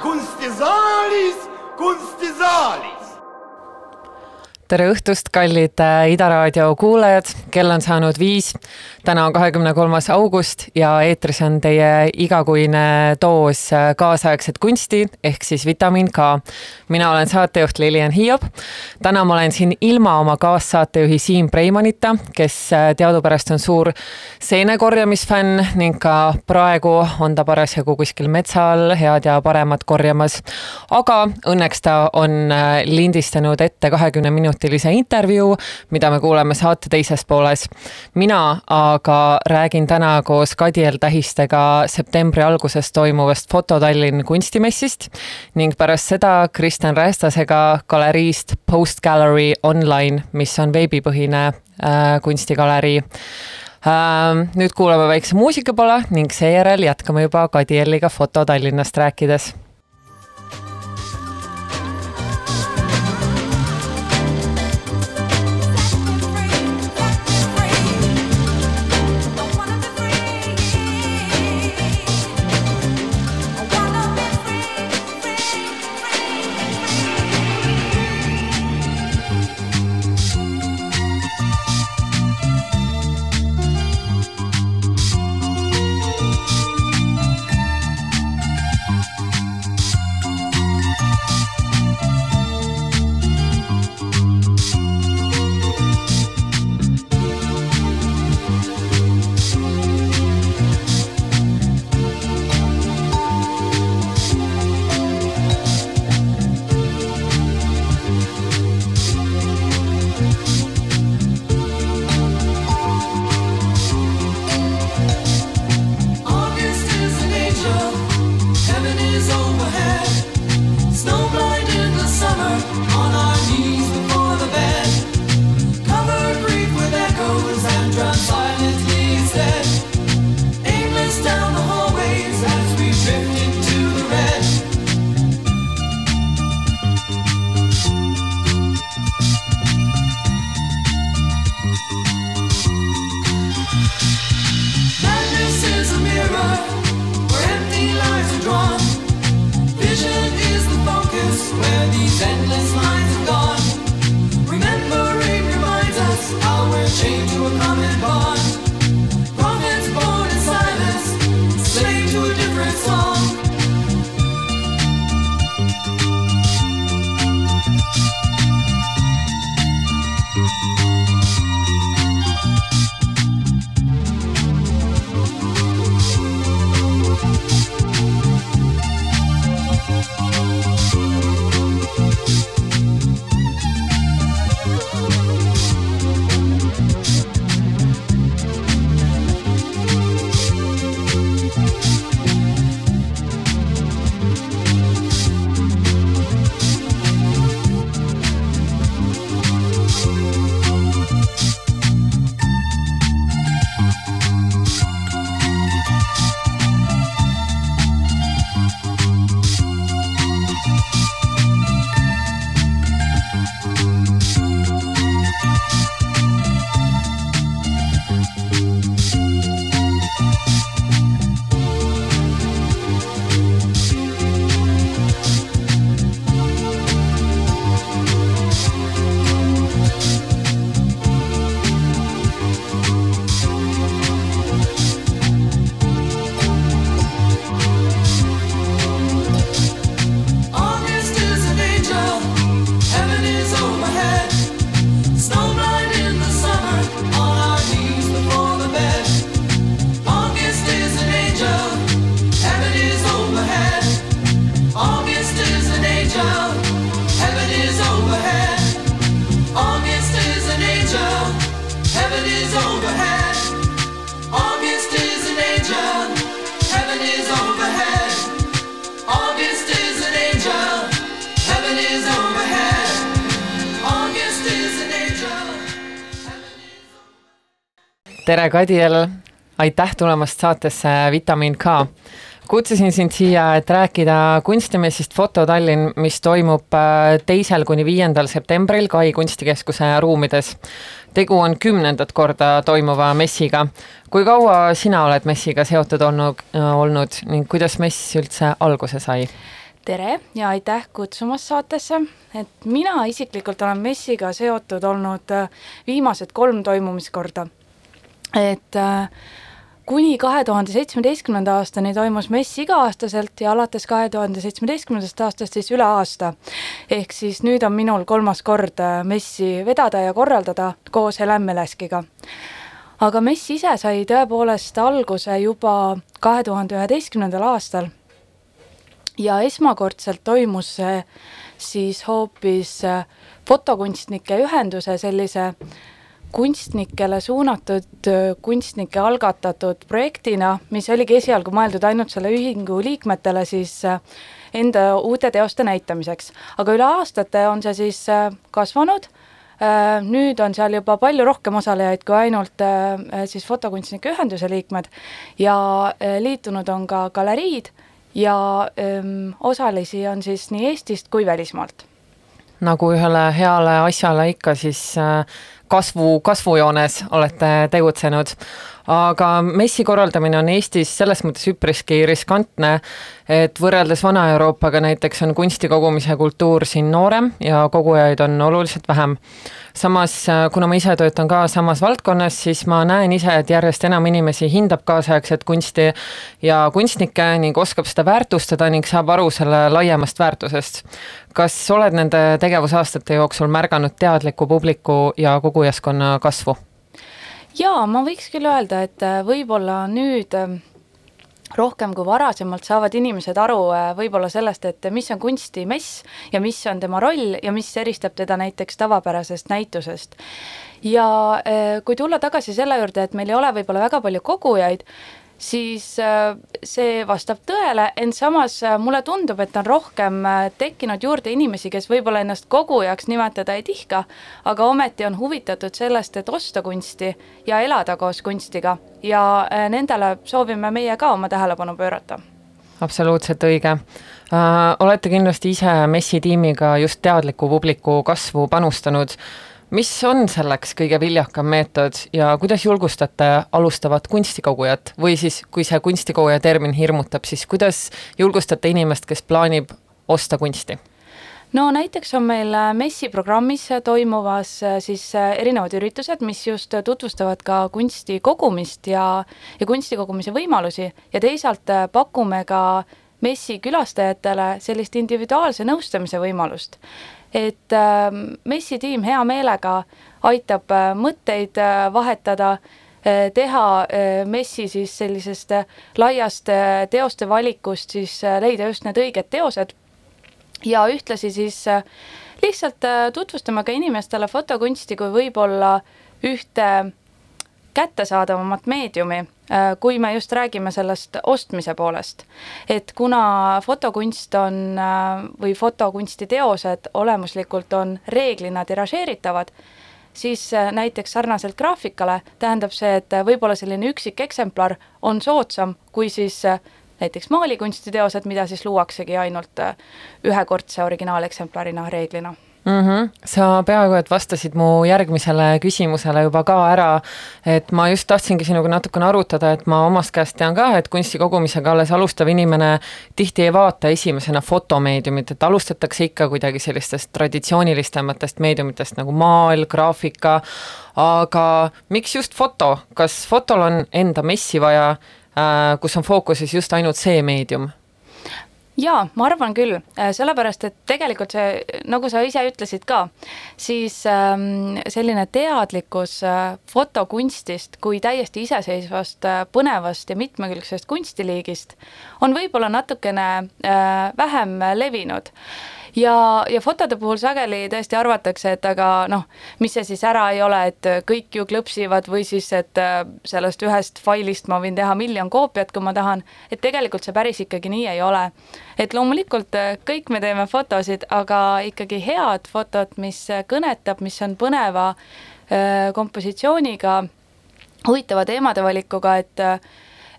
Kun stizālis, kun stizālis! Tere õhtust, kallid äh, Ida raadio kuulajad, kell on saanud viis. täna on kahekümne kolmas august ja eetris on teie igakuine doos äh, kaasaegset kunsti ehk siis vitamiin K. mina olen saatejuht Lilian Hiob. täna ma olen siin ilma oma kaassaatejuhi Siim Preimanita, kes äh, teadupärast on suur seenekorjamisfänn ning ka praegu on ta parasjagu kuskil metsa all head ja paremat korjamas. aga õnneks ta on lindistanud ette kahekümne minuti minutilise intervjuu, mida me kuuleme saate teises pooles. mina aga räägin täna koos Kadiel Tähistega septembri alguses toimuvast Foto Tallinn kunstimessist ning pärast seda Kristjan Rästasega galeriist Post Gallery Online, mis on veebipõhine äh, kunstigalerii äh,. nüüd kuulame väikse muusikapala ning seejärel jätkame juba Kadieliga Foto Tallinnast rääkides tere, Kadiel. aitäh tulemast saatesse Vitamiin K. kutsusin sind siia, et rääkida kunstimessist Foto Tallinn, mis toimub äh, teisel kuni viiendal septembril Kai kunstikeskuse ruumides. tegu on kümnendat korda toimuva messiga. kui kaua sina oled messiga seotud olnud, äh, olnud ning kuidas mess üldse alguse sai? tere ja aitäh kutsumast saatesse, et mina isiklikult olen messiga seotud olnud äh, viimased kolm toimumiskorda. Et äh, kuni kahe tuhande seitsmeteistkümnenda aastani toimus mess iga-aastaselt ja alates kahe tuhande seitsmeteistkümnendast aastast siis üle aasta. ehk siis nüüd on minul kolmas kord äh, messi vedada ja korraldada koos Helen Meleskiga. aga mess ise sai tõepoolest alguse juba kahe tuhande üheteistkümnendal aastal ja esmakordselt toimus see siis hoopis äh, fotokunstnike ühenduse sellise kunstnikele suunatud, äh, kunstnike algatatud projektina, mis oligi esialgu mõeldud ainult selle ühingu liikmetele siis äh, enda uute teoste näitamiseks. aga üle aastate on see siis kasvanud, nüüd on seal juba palju rohkem osalejaid kui ainult siis fotokunstnike ühenduse liikmed ja liitunud on ka galeriid ja öö, osalisi on siis nii Eestist kui välismaalt. nagu ühele heale asjale ikka, siis äh, kasvu, kasvujoones olete tegutsenud aga messi korraldamine on Eestis selles mõttes üpriski riskantne, et võrreldes Vana-Euroopaga näiteks on kunsti kogumise kultuur siin noorem ja kogujaid on oluliselt vähem. samas, kuna ma ise töötan ka samas valdkonnas, siis ma näen ise, et järjest enam inimesi hindab kaasaegset kunsti ja kunstnikke ning oskab seda väärtustada ning saab aru selle laiemast väärtusest. kas oled nende tegevusaastate jooksul märganud teadliku publiku ja kogujaskonna kasvu? Jaa, ma võiks küll öelda, et äh, võib-olla nüüd äh, rohkem kui varasemalt saavad inimesed aru äh, võib-olla sellest, et mis on kunstimess ja mis on tema roll ja mis eristab teda näiteks tavapärasest näitusest. ja kui tulla tagasi selle juurde, et meil ei ole võib-olla väga palju kogujaid, siis äh, see vastab tõele, ent samas äh, mulle tundub, et on rohkem äh, tekkinud juurde inimesi, kes võib-olla ennast kogujaks nimetada ei tihka, aga ometi on huvitatud sellest, et osta kunsti ja elada koos kunstiga. Ja nendele soovime meie ka oma tähelepanu pöörata. Absoluutselt õige. Olete kindlasti ise messi tiimiga just teadliku publiku kasvu panustanud mis on selleks kõige viljakam meetod ja kuidas julgustate alustavat kunstikogujat? Või siis, kui see kunstikoguja termin hirmutab, siis kuidas julgustate inimest, kes plaanib osta kunsti? no näiteks on meil äh, MES-i programmis toimuvas äh, siis äh, erinevad üritused, mis just tutvustavad ka kunsti kogumist ja, ja kunsti kogumise võimalusi. Ja teisalt pakume ka messi külastajatele sellist individuaalse nõustamise võimalust et äh, messi tiim hea meelega aitab äh, mõtteid äh, vahetada äh,, teha messi siis sellisest laiast teoste valikust siis leida just need õiged teosed. Ja ühtlasi siis lihtsalt tutvustama ka inimestele fotokunsti kui võib-olla ühte kättesaadavamat meediumi, kui me just räägime sellest ostmise poolest. et kuna fotokunst on äh, või fotokunsti teosed olemuslikult on reeglina tiražeeritavad, siis äh, näiteks sarnaselt graafikale tähendab see, et võib-olla selline üksik eksemplar on soodsam kui siis näiteks maalikunstiteosed, mida siis luuaksegi ainult ühekordse originaaleksemplarina reeglina mm. -hmm. sa peaaegu et vastasid mu järgmisele küsimusele juba ka ära, et ma just tahtsingi sinuga natukene arutada, et ma omast käest tean ka, et kunsti kogumisega alles alustav inimene tihti ei vaata esimesena fotomeediumit, et alustatakse ikka kuidagi sellistest traditsioonilistematest meediumitest nagu maal, graafika, aga miks just foto, kas fotol on enda messi vaja, äh, kus on fookuses just ainult see meedium? Jaa, ma arvan küll, äh, sellepärast et tegelikult see, nagu sa ise ütlesid ka, siis ähm, selline teadlikkus äh, fotokunstist kui täiesti iseseisvast äh,, põnevast ja mitmekülgsest kunstiliigist on võib-olla natukene äh, vähem levinud ja, ja fotode puhul sageli tõesti arvatakse, et aga noh, mis see siis ära ei ole, et kõik ju klõpsivad või siis, et äh, sellest ühest failist ma võin teha miljon koopiat, kui ma tahan, et tegelikult see päris ikkagi nii ei ole. et loomulikult äh, kõik me teeme fotosid, aga ikkagi head fotot, mis kõnetab, mis on põneva äh, kompositsiooniga, huvitava teemade valikuga, et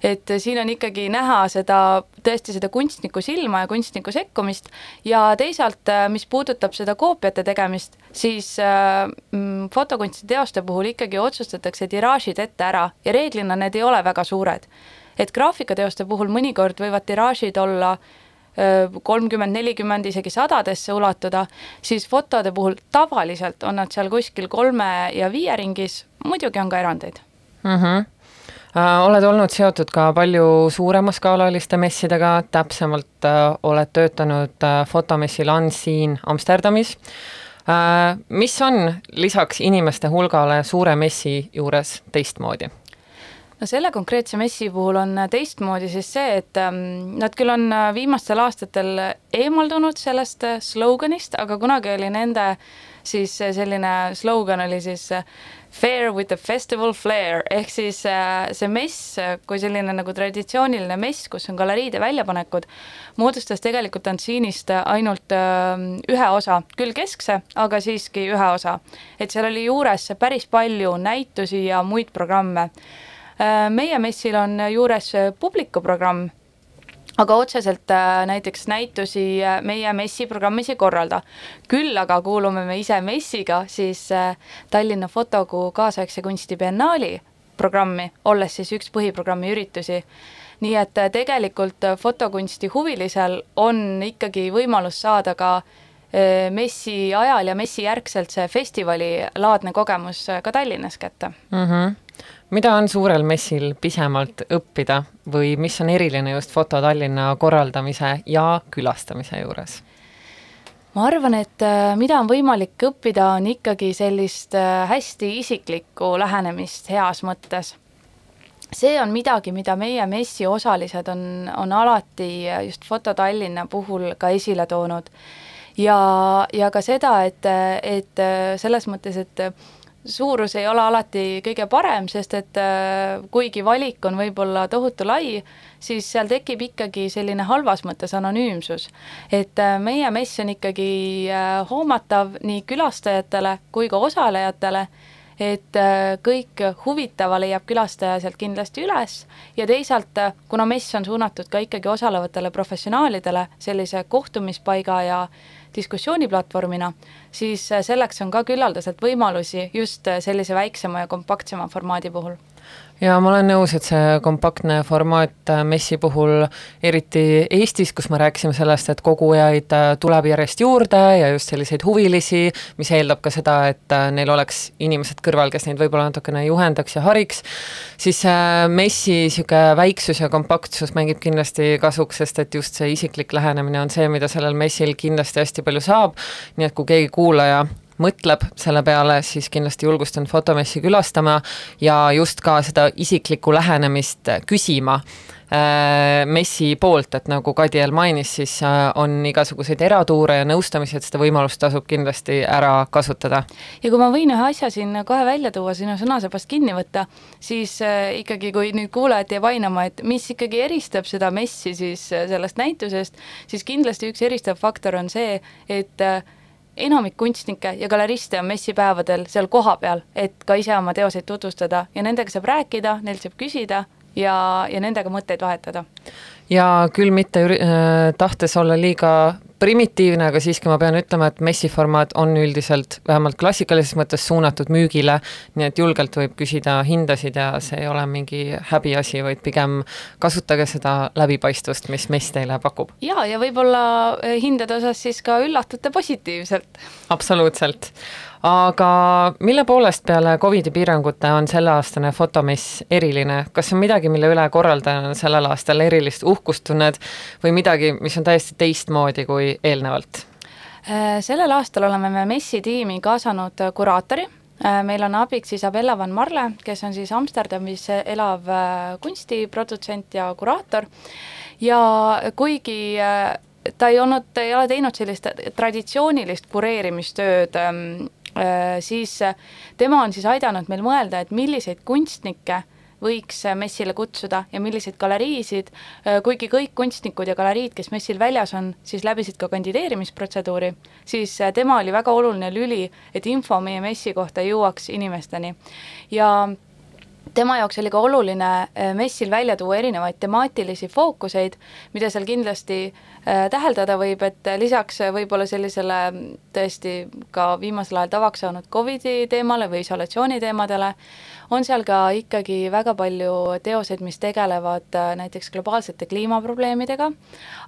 et siin on ikkagi näha seda, tõesti seda kunstniku silma ja kunstniku sekkumist ja teisalt, mis puudutab seda koopiate tegemist, siis äh, mm, fotokunstiteoste puhul ikkagi otsustatakse tiraažid ette ära ja reeglina need ei ole väga suured. et graafikateoste puhul mõnikord võivad tiraažid olla kolmkümmend, nelikümmend, isegi sadadesse ulatuda, siis fotode puhul tavaliselt on nad seal kuskil kolme ja viie ringis, muidugi on ka erandeid mm. -hmm. Oled olnud seotud ka palju suuremaskaalaliste messidega, täpsemalt äh, oled töötanud äh, fotomessil Unseen Amsterdamis äh,. mis on lisaks inimeste hulgale suure messi juures teistmoodi? no selle konkreetse messi puhul on teistmoodi siis see, et ähm, nad küll on äh, viimastel aastatel eemaldunud sellest äh, sloganist, aga kunagi oli nende siis äh, selline slogan oli siis Fair with the festival flair. Ehk siis see mess kui selline nagu traditsiooniline mess, kus on galeriide väljapanekud, moodustas tegelikult Antsiinist ainult ähm, ühe osa, küll keskse, aga siiski ühe osa. et seal oli juures päris palju näitusi ja muid programme. Äh, meie messil on juures publikuprogramm, aga otseselt äh, näiteks näitusi äh, meie messi programmis ei korralda. küll aga kuulume me ise messiga siis Tallinna Fotokuu kaasaegse kunsti biennaali programmi, olles siis üks põhiprogrammi üritusi. nii et tegelikult fotokunsti huvilisel on ikkagi võimalus saada ka messi ajal ja messi järgselt see festivalilaadne kogemus ka Tallinnas kätte mm. -hmm mida on suurel messil pisemalt õppida või mis on eriline just Foto Tallinna korraldamise ja külastamise juures? ma arvan, et äh, mida on võimalik õppida, on ikkagi sellist äh, hästi isiklikku lähenemist heas mõttes. see on midagi, mida meie messi osalised on, on alati just Foto Tallinna puhul ka esile toonud. ja, ja ka seda, et, et äh, selles mõttes, et suurus ei ole alati kõige parem, sest et äh, kuigi valik on võib-olla tohutu lai, siis seal tekib ikkagi selline halvas mõttes anonüümsus. et äh, meie mess on ikkagi äh, hoomatav nii külastajatele kui ka osalejatele, et kõik huvitava leiab külastaja sealt kindlasti üles ja teisalt, kuna mess on suunatud ka ikkagi osalevatele professionaalidele sellise kohtumispaiga ja diskussiooniplatvormina, siis äh, selleks on ka küllaldaselt võimalusi just äh, sellise väiksema ja kompaktsema formaadi puhul ja ma olen nõus, et see kompaktne formaat äh, messi puhul, eriti Eestis, kus me rääkisime sellest, et kogujaid äh, tuleb järjest juurde ja just selliseid huvilisi, mis eeldab ka seda, et äh, neil oleks inimesed kõrval, kes neid võib-olla natukene juhendaks ja hariks, siis messi niisugune väiksus ja kompaktsus mängib kindlasti kasuks, sest et just see isiklik lähenemine on see, mida sellel messil kindlasti hästi palju saab, nii et kui keegi kuulaja mõtleb selle peale, siis kindlasti julgustan fotomessi külastama ja just ka seda isiklikku lähenemist küsima äh, messi poolt, et nagu Kadiel mainis, siis äh, on igasuguseid eratuure ja nõustamisi, et seda võimalust tasub kindlasti ära kasutada. ja kui ma võin ühe asja siin kohe välja tuua, sinu sõnasabast kinni võtta, siis äh, ikkagi, kui nüüd kuulajad jääb ainama, et mis ikkagi eristab seda messi siis sellest näitusest, siis kindlasti üks eristav faktor on see, et enamik kunstnikke ja galeriste on messipäevadel seal kohapeal, et ka ise oma teoseid tutvustada ja nendega saab rääkida, neilt saab küsida ja, ja nendega mõtteid vahetada. ja küll mitte üri- äh,, tahtes olla liiga primitiivne, aga siiski ma pean ütlema, et messi formaat on üldiselt vähemalt klassikalises mõttes suunatud müügile, nii et julgelt võib küsida hindasid ja see ei ole mingi häbiasi, vaid pigem kasutage seda läbipaistvust, mis mess teile pakub. ja, ja võib-olla eh, hindade osas siis ka üllatute positiivselt. absoluutselt aga mille poolest peale Covidi piirangute on selleaastane fotomess eriline, kas on midagi, mille üle korraldajana sellel aastal erilist uhkust tunned või midagi, mis on täiesti teistmoodi kui eelnevalt? Äh, sellel aastal oleme me messi tiimi kaasanud kuraatori, äh, meil on abiks Isabella van Marle, kes on siis Amsterdamis elav äh, kunstiprodutsent ja kuraator. Ja kuigi ta ei olnud, ei ole teinud sellist traditsioonilist kureerimistööd ähm, Äh, siis äh, tema on siis aidanud meil mõelda, et milliseid kunstnikke võiks äh, messile kutsuda ja milliseid galeriisid, kuigi kõik kunstnikud ja galeriid, kes messil väljas on, siis läbisid ka kandideerimisprotseduuri, siis tema oli väga oluline lüli, et info meie messi kohta jõuaks inimesteni. ja tema jaoks oli ka oluline äh, messil välja tuua erinevaid temaatilisi fookuseid, mida seal kindlasti äh, täheldada võib, et lisaks võib-olla sellisele tõesti ka viimasel ajal tavaks saanud Covidi teemale või isolatsiooni teemadele, on seal ka ikkagi väga palju teoseid, mis tegelevad äh, näiteks globaalsete kliimaprobleemidega,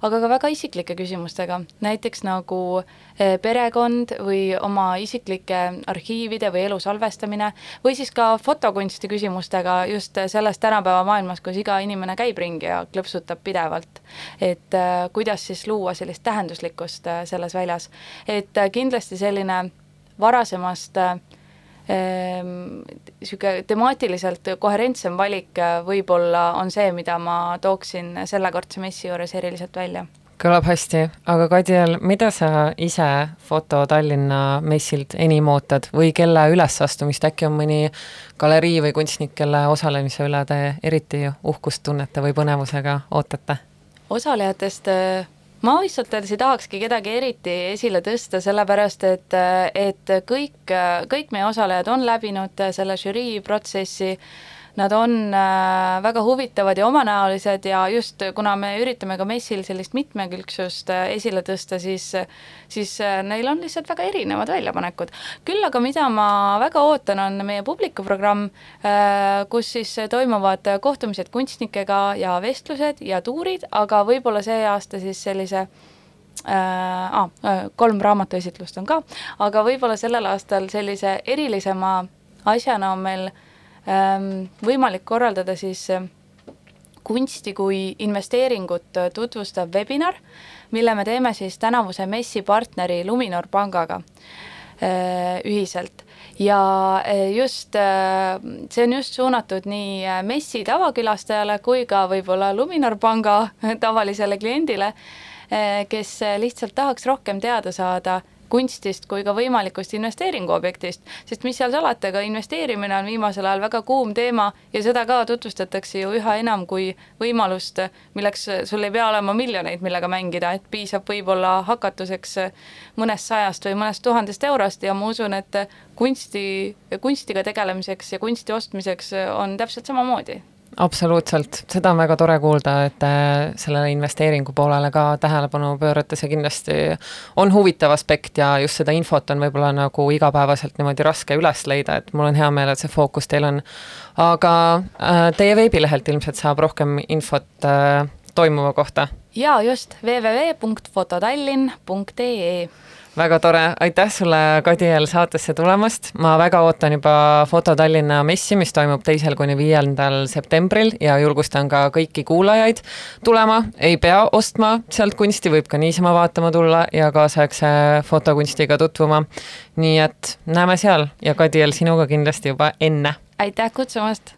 aga ka väga isiklike küsimustega, näiteks nagu äh, perekond või oma isiklike arhiivide või elu salvestamine või siis ka fotokunsti küsimustega just selles tänapäeva maailmas, kus iga inimene käib ringi ja klõpsutab pidevalt. et äh, kuidas siis luua sellist tähenduslikkust selles väljas, et kindlasti selline varasemast äh, niisugune ehm, temaatiliselt koherentsem valik äh, võib-olla on see, mida ma tooksin sellekordse messi juures eriliselt välja kõlab hästi, aga Kadriel, mida sa ise Foto Tallinna messilt enim ootad või kelle ülesastumist, äkki on mõni galerii või kunstnik, kelle osalemise üle te eriti uhkust tunnete või põnevusega ootate? osalejatest äh, ma ausalt öeldes ei tahakski kedagi eriti esile tõsta, sellepärast et, et kõik, kõik meie osalejad on läbinud selle žürii protsessi Nad on äh, väga huvitavad ja omanäolised ja just kuna me üritame ka messil sellist mitmekülgsust äh, esile tõsta, siis, siis äh, neil on lihtsalt väga erinevad väljapanekud. küll aga mida ma väga ootan, on meie publikuprogramm, kus siis toimuvad kohtumised kunstnikega ja vestlused ja tuurid, aga võib-olla see aasta siis sellise äh, ah, kolm raamatuesitlust on ka, aga võib-olla sellel aastal sellise erilisema asjana on meil äh, võimalik korraldada siis eh, kunsti kui investeeringut eh, tutvustav webinar, mille me teeme siis tänavuse messi partneri Luminor pangaga eh, ühiselt. Ja just, see on just suunatud nii messi tavakülastajale kui ka võib-olla Luminor panga tavalisele kliendile, kes lihtsalt tahaks rohkem teada saada kunstist kui ka võimalikust investeeringuobjektist, sest mis seal salata, ka investeerimine on viimasel ajal väga kuum teema ja seda ka tutvustatakse ju üha enam kui võimalust, milleks sul ei pea olema miljoneid, millega mängida, et piisab võib-olla hakatuseks mõnest sajast või mõnest tuhandest eurost ja ma usun, et kunsti, kunstiga tegelemiseks ja kunsti ostmiseks on täpselt samamoodi absoluutselt, seda on väga tore kuulda, et äh, sellele investeeringu poolele ka tähelepanu pöörate, see kindlasti on huvitav aspekt ja just seda infot on võib-olla nagu igapäevaselt niimoodi raske üles leida, et mul on hea meel, et see fookus teil on. aga äh, teie veebilehelt ilmselt saab rohkem infot äh, toimuva kohta? jaa, just, www.fototallinn.ee väga tore, aitäh sulle, Kadiel, saatesse tulemast. ma väga ootan juba Foto Tallinna messi, mis toimub teisel kuni viiendal septembril ja julgustan ka kõiki kuulajaid tulema. ei pea ostma sealt kunsti, võib ka niisama vaatama tulla ja kaasaegse fotokunstiga tutvuma. nii et näeme seal ja Kadiel, sinuga kindlasti juba enne. aitäh kutsumast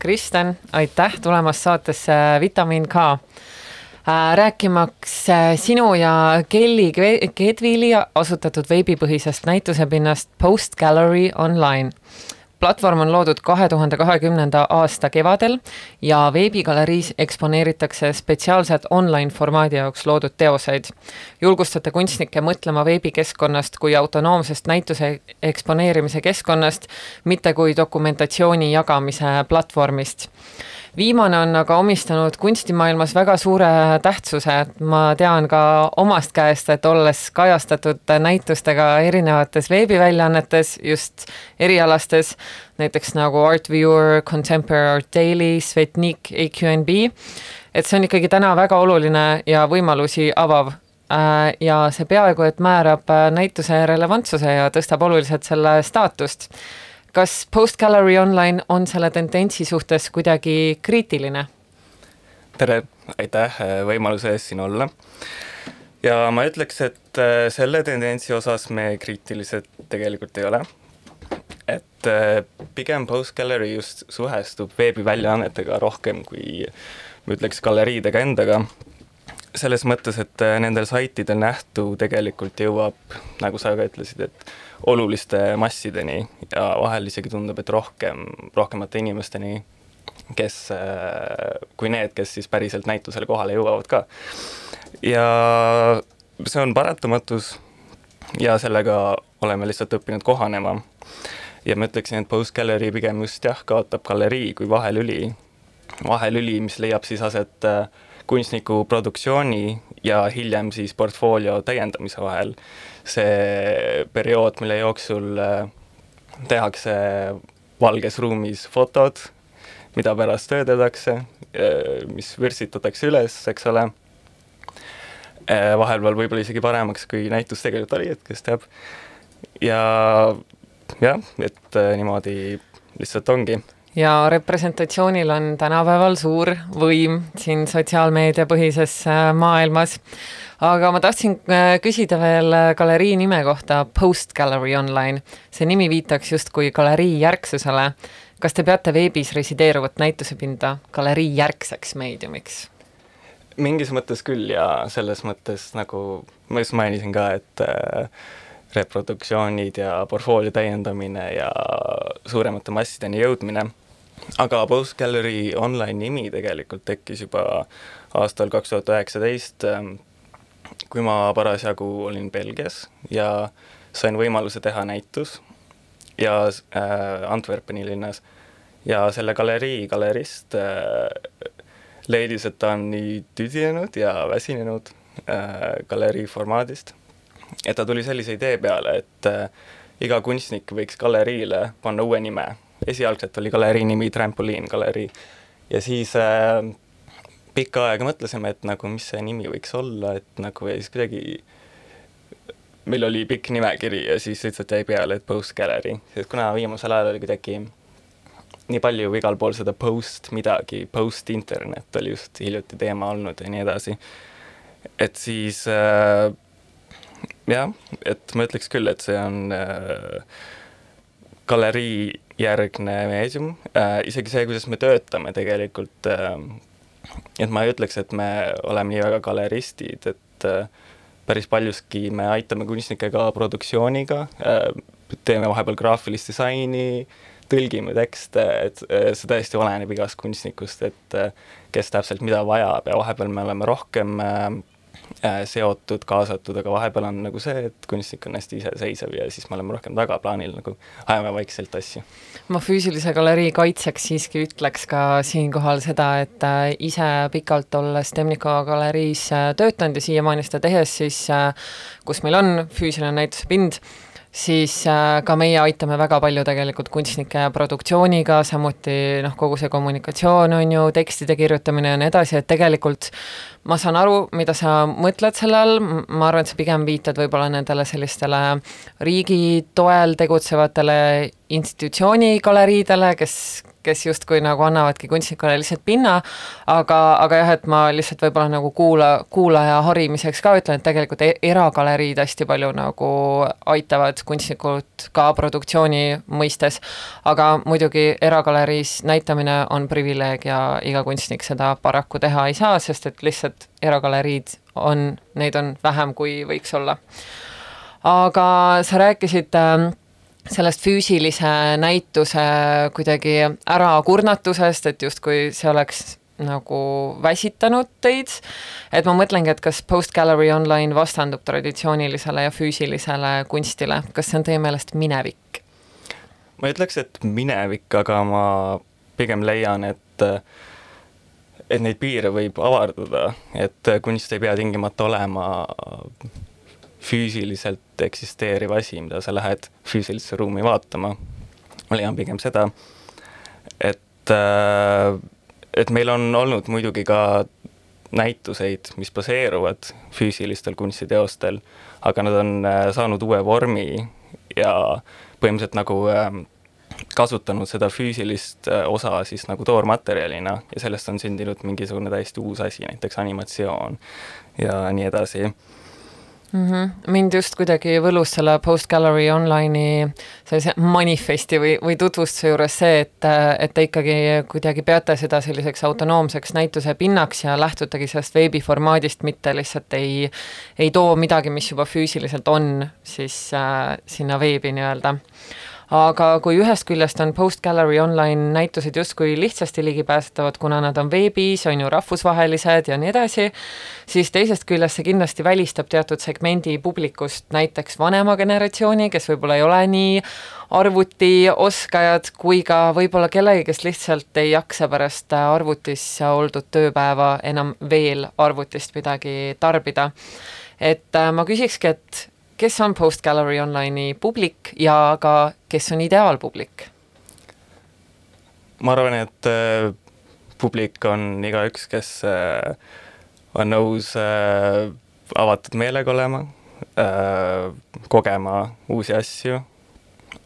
Kristen, aitäh tulemast saatesse Vitamin K. Äh, rääkimaks äh, sinu ja Kelly Kedvili asutatud veebipõhisest näitusepinnast Post Gallery Online platvorm on loodud kahe tuhande kahekümnenda aasta kevadel ja veebigaleriis eksponeeritakse spetsiaalselt online formaadi jaoks loodud teoseid. julgustate kunstnikke mõtlema veebikeskkonnast kui autonoomsest näituse eksponeerimise keskkonnast, mitte kui dokumentatsiooni jagamise platvormist viimane on aga omistanud kunstimaailmas väga suure tähtsuse, et ma tean ka omast käest, et olles kajastatud näitustega erinevates veebiväljaannetes, just erialastes, näiteks nagu Art Viewer, Contemporary Daily, Svetnik, AQNB, et see on ikkagi täna väga oluline ja võimalusi avav. Äh, ja see peaaegu et määrab näituse relevantsuse ja tõstab oluliselt selle staatust kas Post Gallery Online on selle tendentsi suhtes kuidagi kriitiline? tere, aitäh äh, võimaluse eest siin olla. ja ma ütleks, et äh, selle tendentsi osas me kriitilised tegelikult ei ole. et äh, pigem Post Gallery just suhestub veebiväljaannetega rohkem kui ma ütleks galeriidega endaga selles mõttes, et nendel saitidel nähtu tegelikult jõuab, nagu sa ka ütlesid, et oluliste massideni ja vahel isegi tundub, et rohkem, rohkemate inimesteni, kes, kui need, kes siis päriselt näitusele kohale jõuavad ka. ja see on paratamatus ja sellega oleme lihtsalt õppinud kohanema. ja ma ütleksin, et Post Gallery pigem just jah, kaotab galerii kui vahelüli, vahelüli, mis leiab siis aset äh, kunstniku produktsiooni ja hiljem siis portfoolio täiendamise vahel. See periood, mille jooksul äh, tehakse valges ruumis fotod, mida pärast töödeldakse, äh, mis vürtsitatakse üles, eks ole, äh, vahepeal võib-olla isegi paremaks, kui näitus tegelikult oli, et kes teab, ja jah, et niimoodi lihtsalt ongi ja representatsioonil on tänapäeval suur võim siin sotsiaalmeediapõhises maailmas aga ma tahtsin äh, küsida veel äh, galerii nime kohta, Post Gallery Online. see nimi viitaks justkui galerii järgsusele. kas te peate veebis resideeruvat näitusepinda galerii järgseks meediumiks? mingis mõttes küll ja selles mõttes nagu ma just mainisin ka, et äh, reproduktsioonid ja portfoolio täiendamine ja suuremate massideni jõudmine, aga Post Gallery online nimi tegelikult tekkis juba aastal kaks tuhat üheksateist kui ma parasjagu olin Belgias ja sain võimaluse teha näitus ja äh, Antwerpeni linnas. Ja selle galerii galerist äh, leidis, et ta on nii tüdinenud ja väsinenud äh, galerii formaadist, et ta tuli sellise idee peale, et äh, iga kunstnik võiks galeriile panna uue nime. esialgselt oli galerii nimi Trampoliin galerii ja siis äh, pikka aega mõtlesime, et nagu mis see nimi võiks olla, et nagu ja siis kuidagi meil oli pikk nimekiri ja siis lihtsalt jäi peale, et Post Gallery, sest kuna viimasel ajal oli kuidagi nii palju igal pool seda post midagi, post internet oli just hiljuti teema olnud ja nii edasi, et siis äh, jah, et ma ütleks küll, et see on äh, galerii järgne meedium. Äh,, isegi see, kuidas me töötame tegelikult äh, et ma ei ütleks, et me oleme nii väga galeristid, et äh, päris paljuski me aitame kunstnikke ka produktsiooniga, äh, teeme vahepeal graafilist disaini, tõlgime tekste, et äh, see tõesti oleneb igast kunstnikust, et kes täpselt mida vajab ja vahepeal me oleme rohkem Äh, seotud, kaasatud, aga vahepeal on nagu see, et kunstnik on hästi iseseisev ja siis me oleme rohkem tagaplaanil nagu ajame vaikselt asju. ma füüsilise galerii kaitseks siiski ütleks ka siinkohal seda, et äh, ise pikalt olles Temniko galeriis äh, töötanud ja siiamaani seda tehes, siis kus meil on füüsiline näitusepind, siis ka meie aitame väga palju tegelikult kunstnike produktsiooniga, samuti noh, kogu see kommunikatsioon on ju, tekstide kirjutamine ja nii edasi, et tegelikult ma saan aru, mida sa mõtled selle all, ma arvan, et sa pigem viitad võib-olla nendele sellistele riigi toel tegutsevatele institutsiooni galeriidele, kes, kes justkui nagu annavadki kunstnikule lihtsalt pinna, aga, aga jah, et ma lihtsalt võib-olla nagu kuula, kuulaja harimiseks ka ütlen, et tegelikult e-, eragaleriid hästi palju nagu aitavad kunstnikult ka produktsiooni mõistes, aga muidugi eragaleriis näitamine on privileeg ja iga kunstnik seda paraku teha ei saa, sest et lihtsalt eragaleriid on, neid on vähem, kui võiks olla. aga sa rääkisid äh, sellest füüsilise näituse kuidagi ärakurnatusest, et justkui see oleks nagu väsitanud teid, et ma mõtlengi, et kas Post Gallery Online vastandub traditsioonilisele ja füüsilisele kunstile, kas see on teie meelest minevik? ma ei ütleks, et minevik, aga ma pigem leian, et et neid piire võib avardada, et kunst ei pea tingimata olema füüsiliselt eksisteeriv asi, mida sa lähed füüsilisse ruumi vaatama. ma leian pigem seda, et, äh, et meil on olnud muidugi ka näituseid, mis baseeruvad füüsilistel kunstiteostel, aga nad on äh, saanud uue vormi ja põhimõtteliselt nagu äh, kasutanud seda füüsilist osa siis nagu toormaterjalina ja sellest on sündinud mingisugune täiesti uus asi, näiteks animatsioon ja nii edasi mm. -hmm. mind just kuidagi võlus selle Post Gallery Online'i sellise manifesti või, või tutvustuse juures see, et, et te ikkagi kuidagi peate seda selliseks autonoomseks näituse pinnaks ja lähtutegi sellest veebiformaadist, mitte lihtsalt ei, ei too midagi, mis juba füüsiliselt on siis äh, sinna veebi nii-öelda aga kui ühest küljest on Post Gallery online näitused justkui lihtsasti ligipääsetavad, kuna nad on veebis, on ju rahvusvahelised ja nii edasi, siis teisest küljest see kindlasti välistab teatud segmendi publikust, näiteks vanema generatsiooni, kes võib-olla ei ole nii arvutioskajad, kui ka võib-olla kellegi, kes lihtsalt ei jaksa pärast arvutis oldud tööpäeva enam veel arvutist midagi tarbida. et äh, ma küsikski, et kes on Post Gallery Online'i publik ja ka kes on ideaalpublik? ma arvan, et äh, publik on igaüks, kes äh, on nõus äh, avatud meelega olema äh,, kogema uusi asju,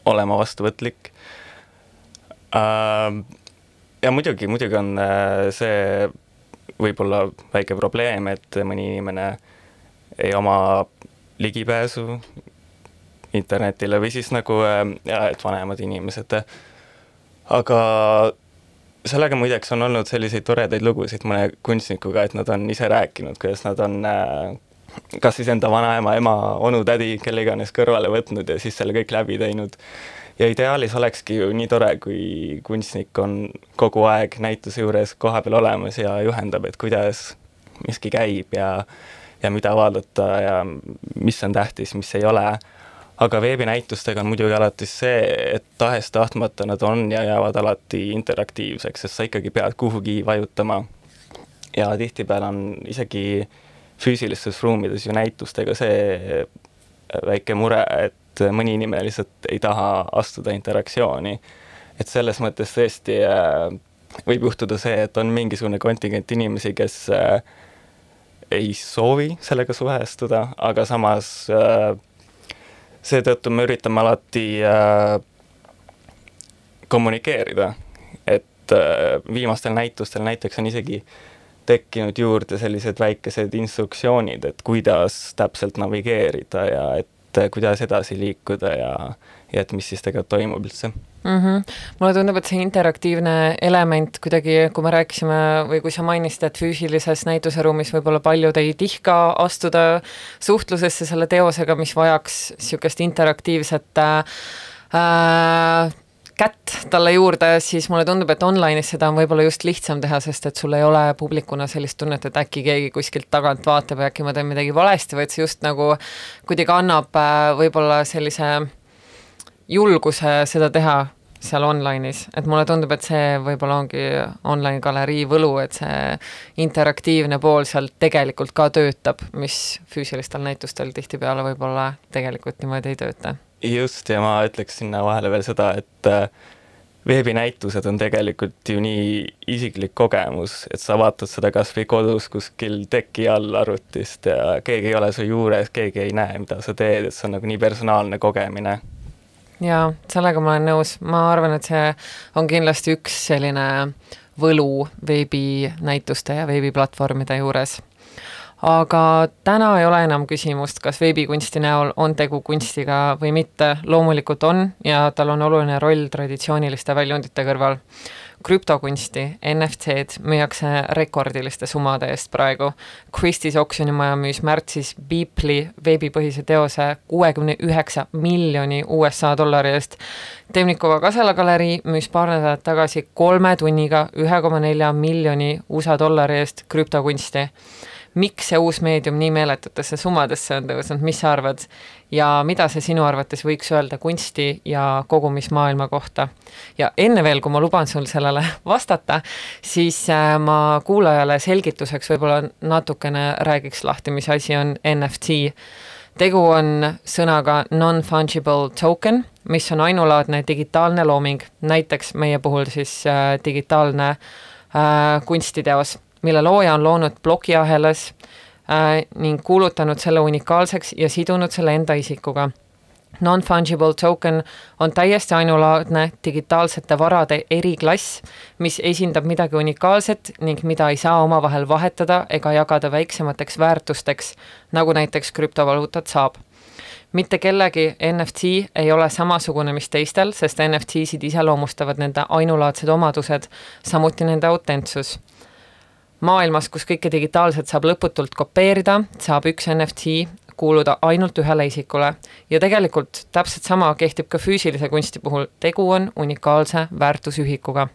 olema vastuvõtlik äh,. ja muidugi, muidugi on äh, see võib-olla väike probleem, et mõni inimene ei oma ligipääsu internetile või siis nagu äh, ja et vanemad inimesed. aga sellega muideks on olnud selliseid toredaid lugusid mõne kunstnikuga, et nad on ise rääkinud, kuidas nad on äh, kas siis enda vanaema, ema, onu, tädi, kelle iganes kõrvale võtnud ja siis selle kõik läbi teinud. ja ideaalis olekski ju nii tore, kui kunstnik on kogu aeg näituse juures kohapeal olemas ja juhendab, et kuidas miski käib ja ja mida vaadata ja mis on tähtis, mis ei ole. aga veebinäitustega on muidugi alati see, et tahes-tahtmata nad on ja jäävad alati interaktiivseks, sest sa ikkagi pead kuhugi vajutama. ja tihtipeale on isegi füüsilistes ruumides ju näitustega see väike mure, et mõni inimene lihtsalt ei taha astuda interaktsiooni. et selles mõttes tõesti äh, võib juhtuda see, et on mingisugune kontingent inimesi, kes äh, ei soovi sellega suhestuda, aga samas äh, seetõttu me üritame alati äh, kommunikeerida, et äh, viimastel näitustel näiteks on isegi tekkinud juurde sellised väikesed instruktsioonid, et kuidas täpselt navigeerida ja et kuidas edasi liikuda ja, ja et mis siis tegelikult toimub üldse mm. -hmm. mulle tundub, et see interaktiivne element kuidagi, kui me rääkisime või kui sa mainisid, et füüsilises näituseruumis võib-olla paljud ei tihka astuda suhtlusesse selle teosega, mis vajaks niisugust interaktiivset äh, kätt talle juurde, siis mulle tundub, et online'is seda on võib-olla just lihtsam teha, sest et sul ei ole publikuna sellist tunnet, et äkki keegi kuskilt tagant vaatab ja äkki ma teen midagi valesti, vaid see just nagu kuidagi annab äh, võib-olla sellise julguse seda teha seal online'is, et mulle tundub, et see võib-olla ongi online galerii võlu, et see interaktiivne pool seal tegelikult ka töötab, mis füüsilistel näitustel tihtipeale võib-olla tegelikult niimoodi ei tööta. just, ja ma ütleks sinna vahele veel seda, et äh, veebinäitused on tegelikult ju nii isiklik kogemus, et sa vaatad seda kas või kodus kuskil teki all arvutist ja keegi ei ole su juures, keegi ei näe, mida sa teed, et see on nagu nii personaalne kogemine jaa, sellega ma olen nõus, ma arvan, et see on kindlasti üks selline võlu veebinäituste ja veebiplatvormide juures. Aga täna ei ole enam küsimust, kas veebikunsti näol on tegu kunstiga või mitte, loomulikult on ja tal on oluline roll traditsiooniliste väljundite kõrval. Krüptokunsti, NFT-d müüakse rekordiliste summade eest praegu. Christie's oksjonimaja müüs märtsis Beepli veebipõhise teose kuuekümne üheksa miljoni USA dollari eest. Temnikova Kasela galerii müüs paar nädalat tagasi kolme tunniga ühe koma nelja miljoni USA dollari eest krüptokunsti miks see uus meedium nii meeletutesse summadesse on tõusnud, mis sa arvad? ja mida see sinu arvates võiks öelda kunsti ja kogumismaailma kohta? ja enne veel, kui ma luban sul sellele vastata, siis äh, ma kuulajale selgituseks võib-olla natukene räägiks lahti, mis asi on NFT tegu on sõnaga non-fungible token, mis on ainulaadne digitaalne looming, näiteks meie puhul siis äh, digitaalne äh, kunstiteos mille looja on loonud plokiahelas äh, ning kuulutanud selle unikaalseks ja sidunud selle enda isikuga. Non-fungible token on täiesti ainulaadne digitaalsete varade eriklass, mis esindab midagi unikaalset ning mida ei saa omavahel vahetada ega jagada väiksemateks väärtusteks, nagu näiteks krüptovaluutat saab mitte kellegi NFT ei ole samasugune, mis teistel, sest NFT-sid iseloomustavad nende ainulaadsed omadused, samuti nende autentsus maailmas, kus kõike digitaalselt saab lõputult kopeerida, saab üks NFT kuuluda ainult ühele isikule. Ja tegelikult täpselt sama kehtib ka füüsilise kunsti puhul, tegu on unikaalse väärtusühikuga.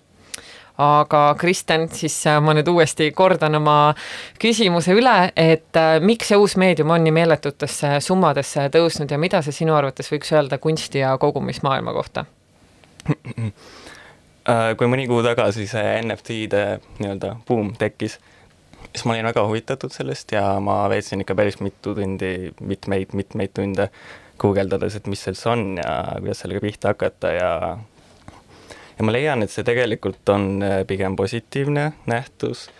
Aga Kristen, siis äh, ma nüüd uuesti kordan oma küsimuse üle, et äh, miks see uus meedium on nii meeletutesse summadesse tõusnud ja mida see sinu arvates võiks öelda kunsti ja kogumismaailma kohta? Äh, kui mõni kuu tagasi see NFT-de nii-öelda buum tekkis, siis ma olin väga huvitatud sellest ja ma veetsin ikka päris mitu tundi, mitmeid, mitmeid tunde guugeldades, et mis see üldse on ja kuidas sellega pihta hakata ja ja ma leian, et see tegelikult on äh, pigem positiivne nähtus,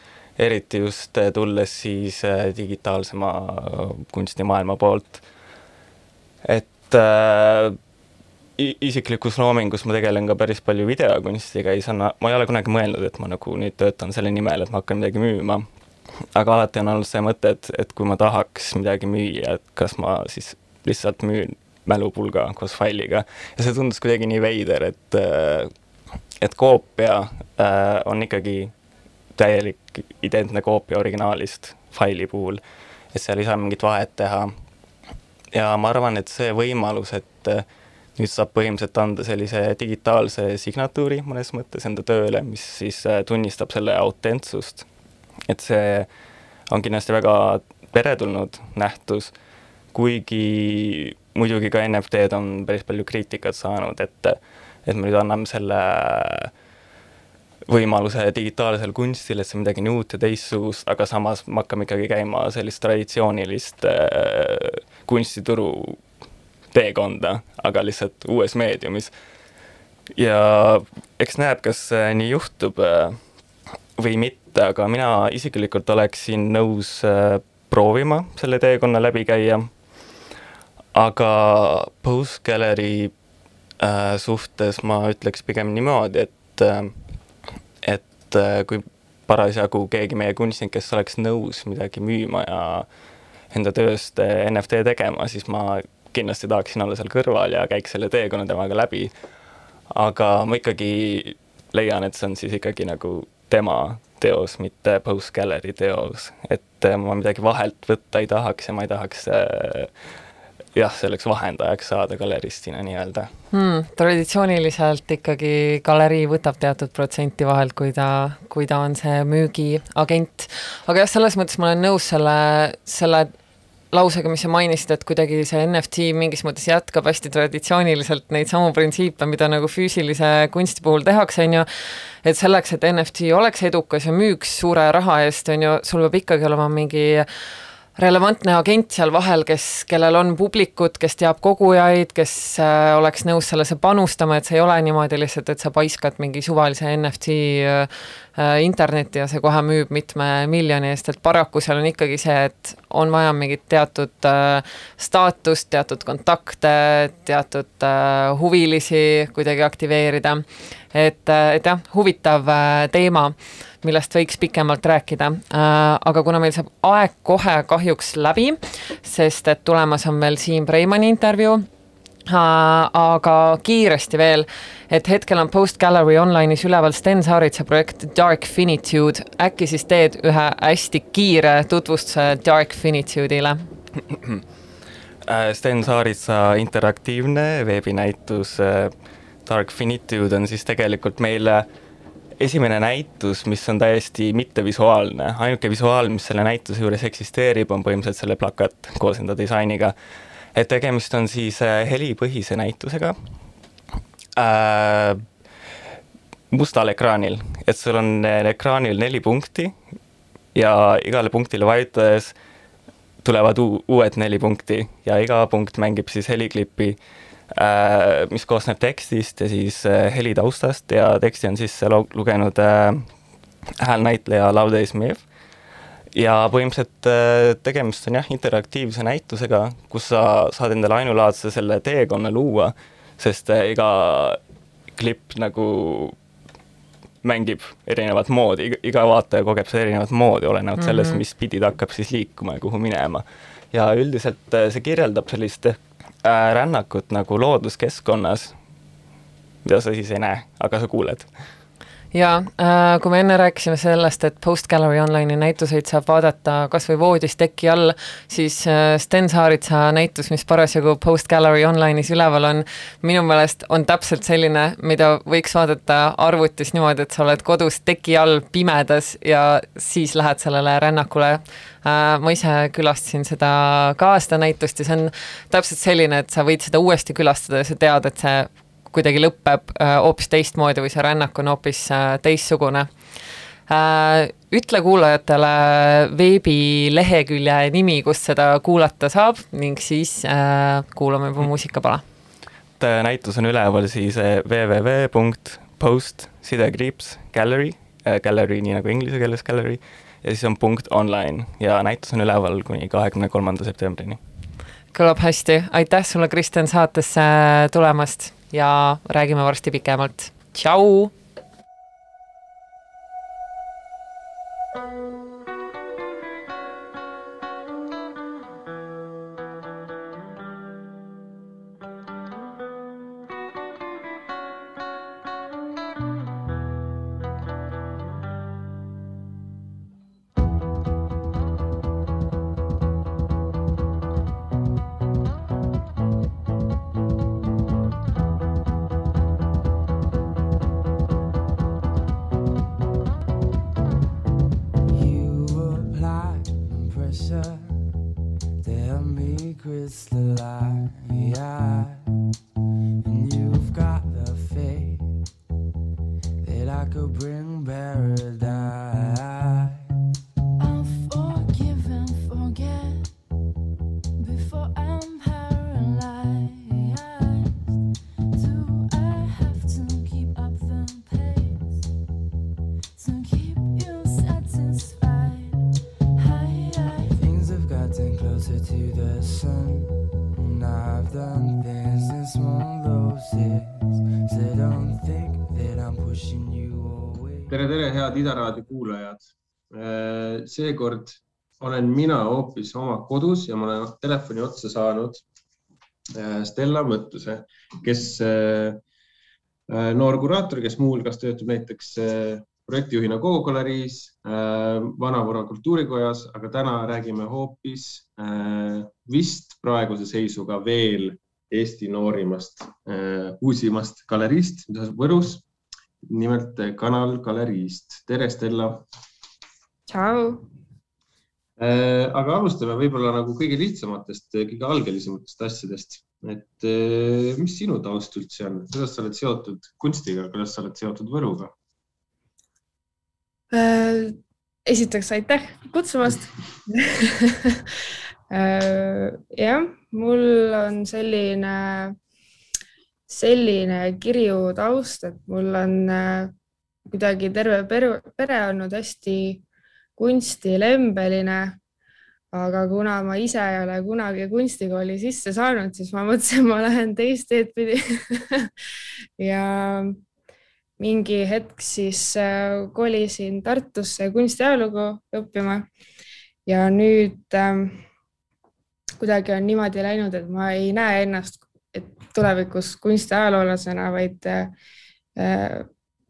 eriti just äh, tulles siis digitaalsema kunstimaailma poolt. et äh, isiklikus loomingus ma tegelen ka päris palju videokunstiga, ei saa, ma ei ole kunagi mõelnud, et ma nagu nüüd töötan selle nimel, et ma hakkan midagi müüma. aga alati on olnud see mõte, et, et kui ma tahaks midagi müüa, et kas ma siis lihtsalt müün mälupulga koos failiga ja see tundus kuidagi nii veider, et, et koopia äh, on ikkagi täielik identne koopia originaalist faili puhul, et seal ei saa mingit vahet teha. ja ma arvan, et see võimalus, et nüüd saab põhimõtteliselt anda sellise digitaalse signatuuri mõnes mõttes enda tööle, mis siis äh, tunnistab selle autentsust. et see on kindlasti väga teretulnud nähtus, kuigi muidugi ka NFT-d on päris palju kriitikat saanud, et et me nüüd anname selle võimaluse digitaalsele kunstile, et see on midagi nii uut ja teistsugust, aga samas me hakkame ikkagi käima sellist traditsioonilist äh, kunstituru teekonda, aga lihtsalt uues meediumis. ja eks näeb, kas nii juhtub äh, või mitte, aga mina isiklikult oleksin nõus äh, proovima selle teekonna läbi käia. aga Post Gallery äh, suhtes ma ütleks pigem niimoodi, et, et kui parasjagu keegi meie kunstnik, kes oleks nõus midagi müüma ja enda tööst NFT tegema, siis ma kindlasti tahaksin olla seal kõrval ja käiks selle teekonna temaga läbi. aga ma ikkagi leian, et see on siis ikkagi nagu tema teos, mitte Post Gallery teos, et ma midagi vahelt võtta ei tahaks ja ma ei tahaks äh, jah, selleks vahendajaks saada galeristina nii-öelda hmm,. traditsiooniliselt ikkagi galerii võtab teatud protsenti vahelt, kui ta, kui ta on see müügiagent. aga jah, selles mõttes ma olen nõus selle, selle lausega, mis sa mainisid, et kuidagi see NFT mingis mõttes jätkab hästi traditsiooniliselt neid samu printsiipe, mida nagu füüsilise kunsti puhul tehakse, on ju, et selleks, et NFT oleks edukas ja müüks suure raha eest, on ju, sul peab ikkagi olema mingi relevantne agent seal vahel, kes, kellel on publikut, kes teab kogujaid, kes äh, oleks nõus sellesse panustama, et see ei ole niimoodi lihtsalt, et sa paiskad mingi suvalise NFT äh, äh, internetti ja see kohe müüb mitme miljoni eest, et paraku seal on ikkagi see, et on vaja mingit teatud staatust, teatud kontakte, teatud huvilisi kuidagi aktiveerida. et, et jah, huvitav teema millest võiks pikemalt rääkida. aga kuna meil saab aeg kohe kahjuks läbi, sest et tulemas on veel Siim Preimani intervjuu aga kiiresti veel, et hetkel on Post Gallery Online'is üleval Sten Saaritsa projekt Dark Finitude, äkki siis teed ühe hästi kiire tutvustuse Dark Finitude'ile? Äh, Sten Saaritsa interaktiivne veebinäitus äh, Dark Finitude on siis tegelikult meile esimene näitus, mis on täiesti mittevisuaalne, ainuke visuaal, mis selle näituse juures eksisteerib, on põhimõtteliselt selle plakat koos enda disainiga. Et tegemist on siis äh, helipõhise näitusega äh, mustal ekraanil, et sul on äh, ekraanil neli punkti ja igale punktile vajutades tulevad uued neli punkti ja iga punkt mängib siis heliklippi äh,, mis koosneb tekstist ja siis äh, helitaustast ja teksti on sisse lugenud äh, häälnäitleja Laude Ismeev ja põhimõtteliselt äh, tegemist on jah, interaktiivse näitusega, kus sa saad endale ainulaadse selle teekonna luua, sest äh, iga klipp nagu mängib erinevat moodi, iga vaataja kogeb seda erinevat moodi, olenevalt sellest, mis pidi ta hakkab siis liikuma ja kuhu minema. ja üldiselt äh, see kirjeldab sellist äh, rännakut nagu looduskeskkonnas, mida sa siis ei näe, aga sa kuuled jaa äh,, kui me enne rääkisime sellest, et Post Gallery Online'i näituseid saab vaadata kas või voodis teki all, siis äh, Sten Saaritsa näitus, mis parasjagu Post Gallery Online'is üleval on, minu meelest on täpselt selline, mida võiks vaadata arvutis niimoodi, et sa oled kodus teki all pimedas ja siis lähed sellele rännakule äh,. ma ise külastasin seda ka, seda näitust ja see on täpselt selline, et sa võid seda uuesti külastada ja sa tead, et see kuidagi lõpeb äh, hoopis teistmoodi või see rännak on hoopis äh, teistsugune. Äh, ütle kuulajatele veebilehekülje nimi, kust seda kuulata saab ning siis kuulame juba muusikapala. näitus on üleval siis www.post sidekriips gallery, gallery nii nagu inglise keeles gallery, ja siis on punkt online ja näitus on üleval kuni kahekümne kolmanda septembrini kõlab hästi, aitäh sulle, Kristjan, saatesse tulemast ja räägime varsti pikemalt. tšau. Ida Raadio kuulajad. Äh, seekord olen mina hoopis oma kodus ja ma olen telefoni otsa saanud äh, Stella Mõttuse, kes, äh, noor kuraator, kes muuhulgas töötab näiteks projektijuhina Go galeriis, Vanavara kultuurikojas, aga täna räägime hoopis vist praeguse seisuga veel Eesti noorimast, uusimast galeriist, mis asub Võrus nimelt Kanal galeriist. tere, Stella. tšau. Äh, aga alustame võib-olla nagu kõige lihtsamatest, kõige algelisematest asjadest. et mis sinu taust üldse on, kuidas sa oled seotud kunstiga, kuidas sa oled seotud Võruga? Esiteks aitäh kutsumast jah, mul on selline selline kirju taust, et mul on äh, kuidagi terve pere, pere olnud hästi kunstilembeline. Aga kuna ma ise ei ole kunagi kunstikooli sisse saanud, siis ma mõtlesin, ma lähen teist teed pidi. Ja mingi hetk siis äh, kolisin Tartusse kunstiajalugu õppima. Ja nüüd ähm, kuidagi on niimoodi läinud, et ma ei näe ennast et tulevikus kunstiajaloolasena, vaid äh,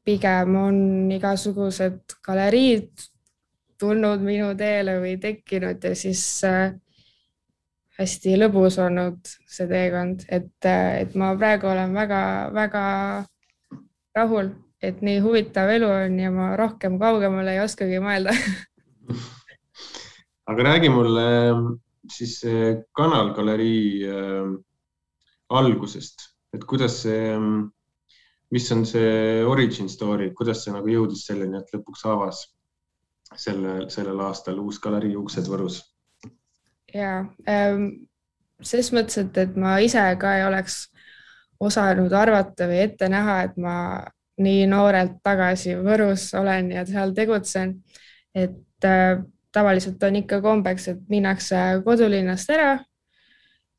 pigem on igasugused galeriid tulnud minu teele või tekkinud ja siis äh, hästi lõbus olnud see teekond, et, äh, et ma praegu olen väga-väga rahul, et nii huvitav elu on ja ma rohkem kaugemale ei oskagi mõelda. Aga räägi mulle siis Kanal galerii äh, algusest, et kuidas see, ähm, mis on see origin story, kuidas see nagu jõudis selleni, et lõpuks avas selle, sellel aastal uus galerii uksed Võrus? ja ähm, ses mõttes, et, et ma ise ka ei oleks osanud arvata või ette näha, et ma nii noorelt tagasi Võrus olen ja seal tegutsen. et äh, tavaliselt on ikka kombeks, et minnakse kodulinnast ära.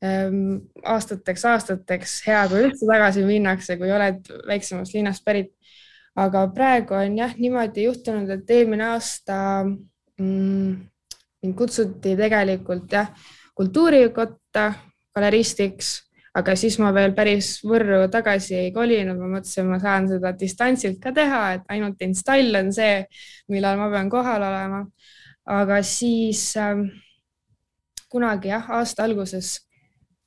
Aastateks, aastateks hea, kui üldse tagasi minnakse, kui oled väiksemast linnast pärit aga praegu on jah niimoodi juhtunud, et eelmine aasta mm, mind kutsuti tegelikult jah kultuurikotta galeristiks, aga siis ma veel päris Võrru tagasi ei kolinud, ma mõtlesin, ma saan seda distantsilt ka teha, et ainult install on see, millal ma pean kohal olema. aga siis äh, kunagi jah, aasta alguses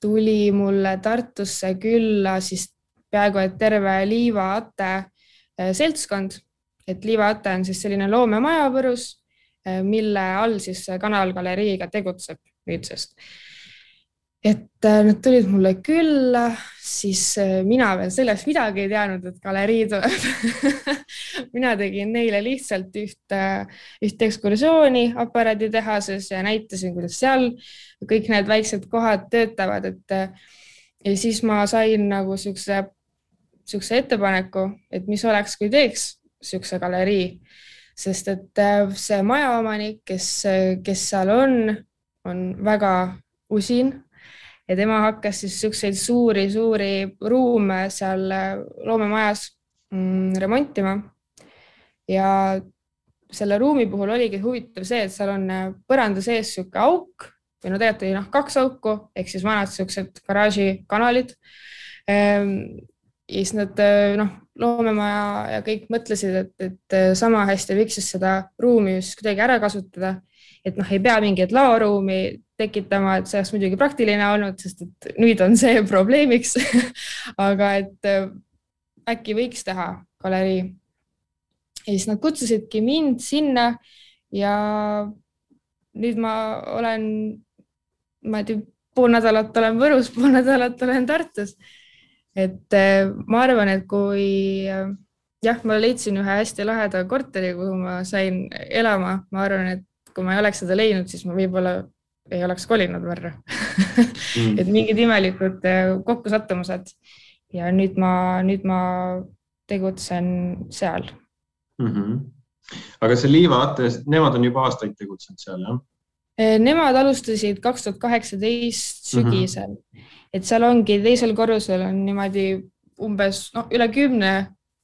tuli mulle Tartusse külla siis peaaegu et terve liivaate Äh, seltskond, et Liivaate on siis selline loomemaja Võrus, äh, mille all siis Kanal galerii ka tegutseb nüüdsest. Et äh, nad tulid mulle külla, siis mina veel sellest midagi ei teadnud, et galerii tuleb mina tegin neile lihtsalt ühte, ühte ekskursiooni aparaaditehases ja näitasin, kuidas seal kõik need väiksed kohad töötavad, et ja siis ma sain nagu siukse niisuguse ettepaneku, et mis oleks, kui teeks niisuguse galerii, sest et äh, see majaomanik, kes, kes seal on, on väga usin ja tema hakkas siis niisuguseid suuri-suuri ruume seal äh, loomemajas mm, remontima. ja selle ruumi puhul oligi huvitav see, et seal on äh, põranda sees niisugune auk või no tegelikult oli noh, kaks auku ehk siis vanad niisugused garaažikanalid ehm, ja siis nad noh, loomemaja ja kõik mõtlesid, et, et sama hästi võiks siis seda ruumi just kuidagi ära kasutada. Et noh, ei pea mingit laoruumi tekitama, et see oleks muidugi praktiline olnud, sest et nüüd on see probleemiks aga et äkki võiks teha galerii. ja siis nad kutsusidki mind sinna ja nüüd ma olen, ma ei tea, pool nädalat olen Võrus, pool nädalat olen Tartus et äh, ma arvan, et kui äh, jah, ma leidsin ühe hästi laheda korteri, kuhu ma sain elama, ma arvan, et kui ma ei oleks seda leidnud, siis ma võib-olla ei oleks kolinud Võrru mm. et mingid imelikud äh, kokkusattumused ja nüüd ma, nüüd ma tegutsen seal mm. -hmm. aga see Liiva Ates, nemad on juba aastaid tegutsenud seal, jah? Nemad alustasid kaks tuhat kaheksateist sügisel mm, -hmm et seal ongi teisel korrusel on niimoodi umbes noh, üle kümne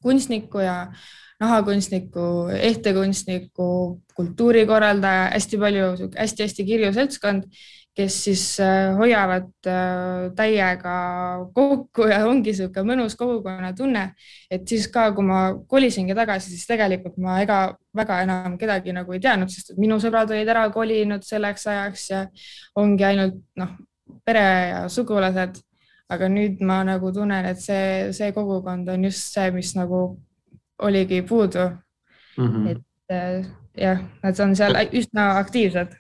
kunstniku ja nahakunstniku, ehtekunstniku, kultuurikorraldaja, hästi palju hästi-hästi kirju seltskond, kes siis äh, hoiavad äh, täiega kokku ja ongi niisugune mõnus kogukonnatunne, et siis ka, kui ma kolisingi tagasi, siis tegelikult ma ega väga enam kedagi nagu ei teadnud, sest minu sõbrad olid ära kolinud selleks ajaks ja ongi ainult noh, pere ja sugulased. aga nüüd ma nagu tunnen, et see, see kogukond on just see, mis nagu oligi puudu mm. -hmm. et äh, jah, nad on seal üsna aktiivsed.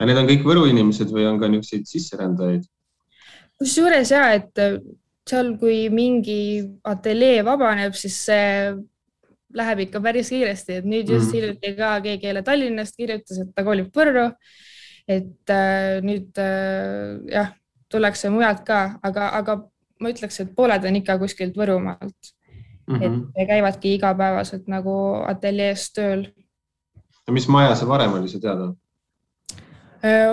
ja need on kõik Võru inimesed või on ka niisuguseid sisserändajaid? kusjuures ja, et äh, seal, kui mingi ateljee vabaneb, siis see läheb ikka päris kiiresti, et nüüd just mm hiljuti ka keegi jälle Tallinnast kirjutas, et ta kolib Võrru et äh, nüüd äh, jah, tullakse mujalt ka, aga, aga ma ütleks, et pooled on ikka kuskilt Võrumaalt. mm. et -hmm. käivadki igapäevaselt nagu ateljees tööl. Ja mis maja see varem oli, sa tead?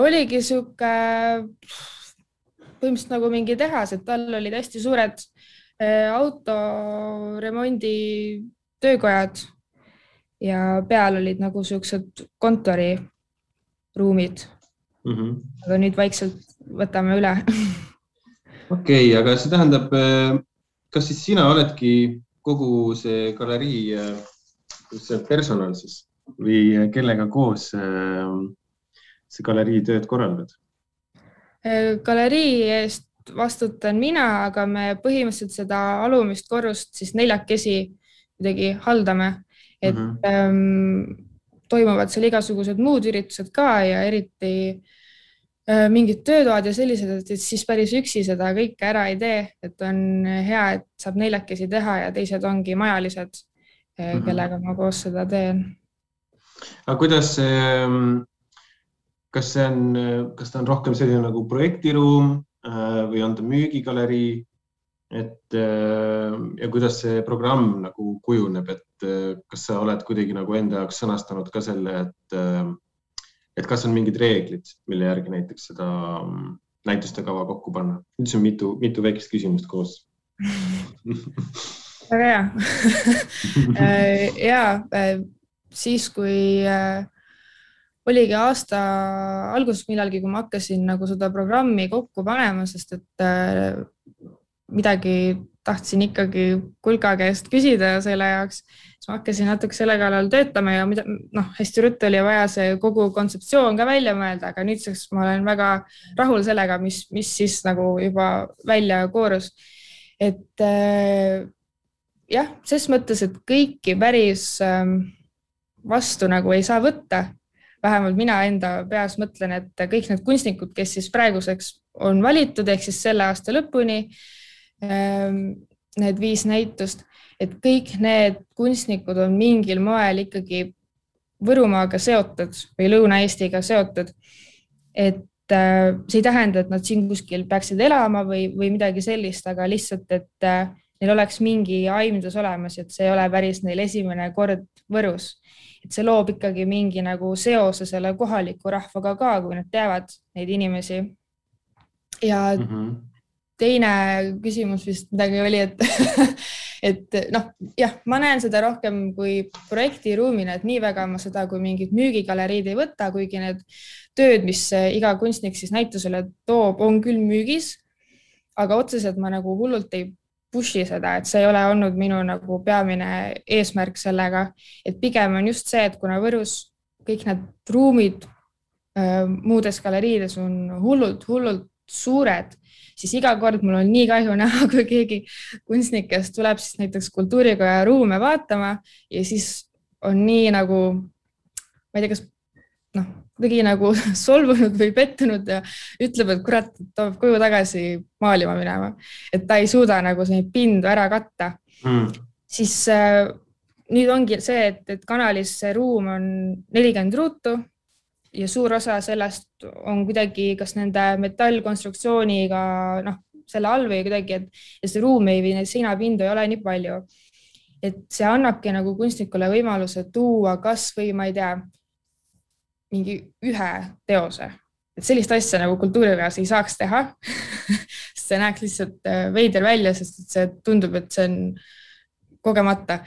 oligi sihuke põhimõtteliselt nagu mingi tehas, et all olid hästi suured autoremondi töökojad ja peal olid nagu siuksed kontoriruumid mm. -hmm. aga nüüd vaikselt võtame üle okei okay,, aga see tähendab, kas siis sina oledki kogu see galerii, see personal siis või kellega koos see galerii tööd korraldad? galerii eest vastutan mina, aga me põhimõtteliselt seda alumist korrust siis neljakesi kuidagi haldame et mm -hmm. ähm, toimuvad seal igasugused muud üritused ka ja eriti äh, mingid töötoad ja sellised, et siis päris üksi seda kõike ära ei tee, et on hea, et saab neljakesi teha ja teised ongi majalised mm, -hmm. kellega ma koos seda teen. Aga kuidas see, ähm, kas see on, kas ta on rohkem selline nagu projektiruum äh, või on ta müügigalerii? et äh, ja kuidas see programm nagu kujuneb, et äh, kas sa oled kuidagi nagu enda jaoks sõnastanud ka selle, et, äh, et kas on mingid reeglid, mille järgi näiteks seda mm, näituste kava kokku panna? on mitu, mitu väikest küsimust koos väga hea ja siis, kui oligi aasta alguses millalgi, kui ma hakkasin nagu seda programmi kokku panema, sest et midagi tahtsin ikkagi kulka käest küsida selle jaoks, siis ma hakkasin natuke selle kallal töötama ja mida noh, hästi ruttu oli vaja see kogu kontseptsioon ka välja mõelda, aga nüüdseks ma olen väga rahul sellega, mis, mis siis nagu juba välja koorus. et äh, jah, ses mõttes, et kõiki päris äh, vastu nagu ei saa võtta. vähemalt mina enda peas mõtlen, et kõik need kunstnikud, kes siis praeguseks on valitud ehk siis selle aasta lõpuni Ehm, need viis näitust, et kõik need kunstnikud on mingil moel ikkagi Võrumaaga seotud või Lõuna-Eestiga seotud. et äh, see ei tähenda, et nad siin kuskil peaksid elama või, või midagi sellist, aga lihtsalt, et äh, neil oleks mingi aimdus olemas, et see ei ole päris neil esimene kord Võrus. et see loob ikkagi mingi nagu seose selle kohaliku rahvaga ka, kui nad teavad neid inimesi. ja mm -hmm teine küsimus vist midagi oli, et et noh, jah, ma näen seda rohkem kui projektiruumina, et nii väga ma seda kui mingit müügigaleriid ei võta, kuigi need tööd, mis iga kunstnik siis näitusele toob, on küll müügis. aga otseselt ma nagu hullult ei push'i seda, et see ei ole olnud minu nagu peamine eesmärk sellega, et pigem on just see, et kuna Võrus kõik need ruumid äh, muudes galeriides on hullult, hullult suured siis iga kord mul on nii kahju näha, kui keegi kunstnikest tuleb siis näiteks kultuurikoja ruume vaatama ja siis on nii nagu, ma ei tea, kas noh, kuidagi nagu solvunud või pettunud ja ütleb, et kurat, ta peab koju tagasi maalima minema, et ta ei suuda nagu neid pindu ära katta mm.. siis äh, nüüd ongi see, et, et kanalis see ruum on nelikümmend ruutu ja suur osa sellest on kuidagi kas nende metallkonstruktsiooniga noh, selle all või kuidagi, et see ruumi või neid seinapindu ei ole nii palju. et see annabki nagu kunstnikule võimaluse tuua kasvõi ma ei tea, mingi ühe teose, et sellist asja nagu kultuuriväes ei saaks teha see näeks lihtsalt äh, veider välja, sest et see tundub, et see on kogemata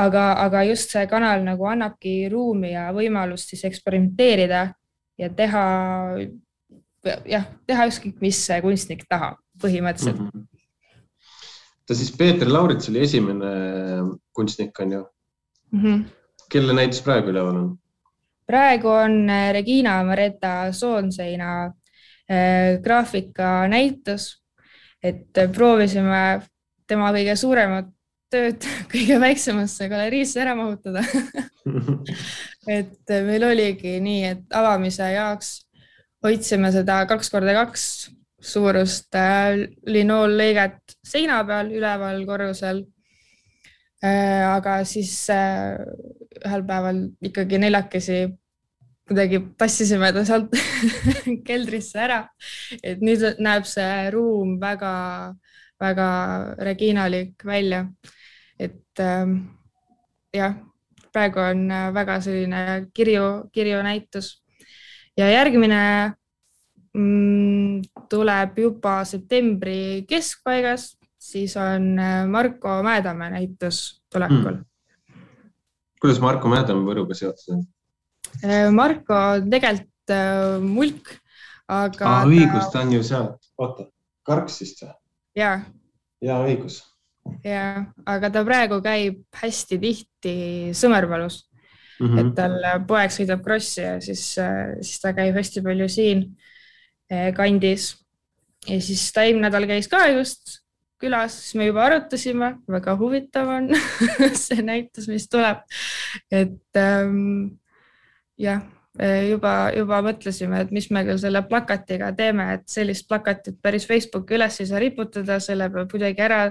aga, aga just see kanal nagu annabki ruumi ja võimalust siis eksperimenteerida ja teha, jah, teha ükskõik, mis see kunstnik tahab põhimõtteliselt mm. -hmm ta siis Peeter Laurits oli esimene kunstnik, on ju mm? -hmm. kelle näitus praegu üleval on? Praegu on äh, Regina Mareta Soonseina äh, graafikanäitus, et äh, proovisime tema kõige suuremat tööd kõige väiksemasse galeriisse ära mahutada et meil oligi nii, et avamise jaoks hoidsime seda kaks korda kaks suurust linoollõiget seina peal üleval korrusel. Aga siis ühel päeval ikkagi neljakesi kuidagi tassisime ta sealt keldrisse ära, et nüüd näeb see ruum väga-väga reginalik välja. Et ähm, jah, praegu on äh, väga selline kirju, kirju näitus. Ja järgmine mm, tuleb juba septembri keskpaigas, siis on äh, Marko Mäedamäe näitus tulekul. Mm.. Kuidas Marko Mäedamäe Võruga seotud on? Äh, Marko tegelikult äh, mulk, aga ah,. õigus, ta on ju sealt, oota, Karksist või? ja. ja õigus. ja, aga ta praegu käib hästi tihti Sõmerpalus mm, -hmm. et tal poeg sõidab krossi ja siis, siis ta käib hästi palju siin kandis. ja siis ta eelmine nädal käis ka just külas, siis me juba arutasime, väga huvitav on see näitus, mis tuleb. et ähm, jah, juba, juba mõtlesime, et mis me küll selle plakatiga teeme, et sellist plakatit päris Facebooki üles ei saa riputada, selle peab kuidagi ära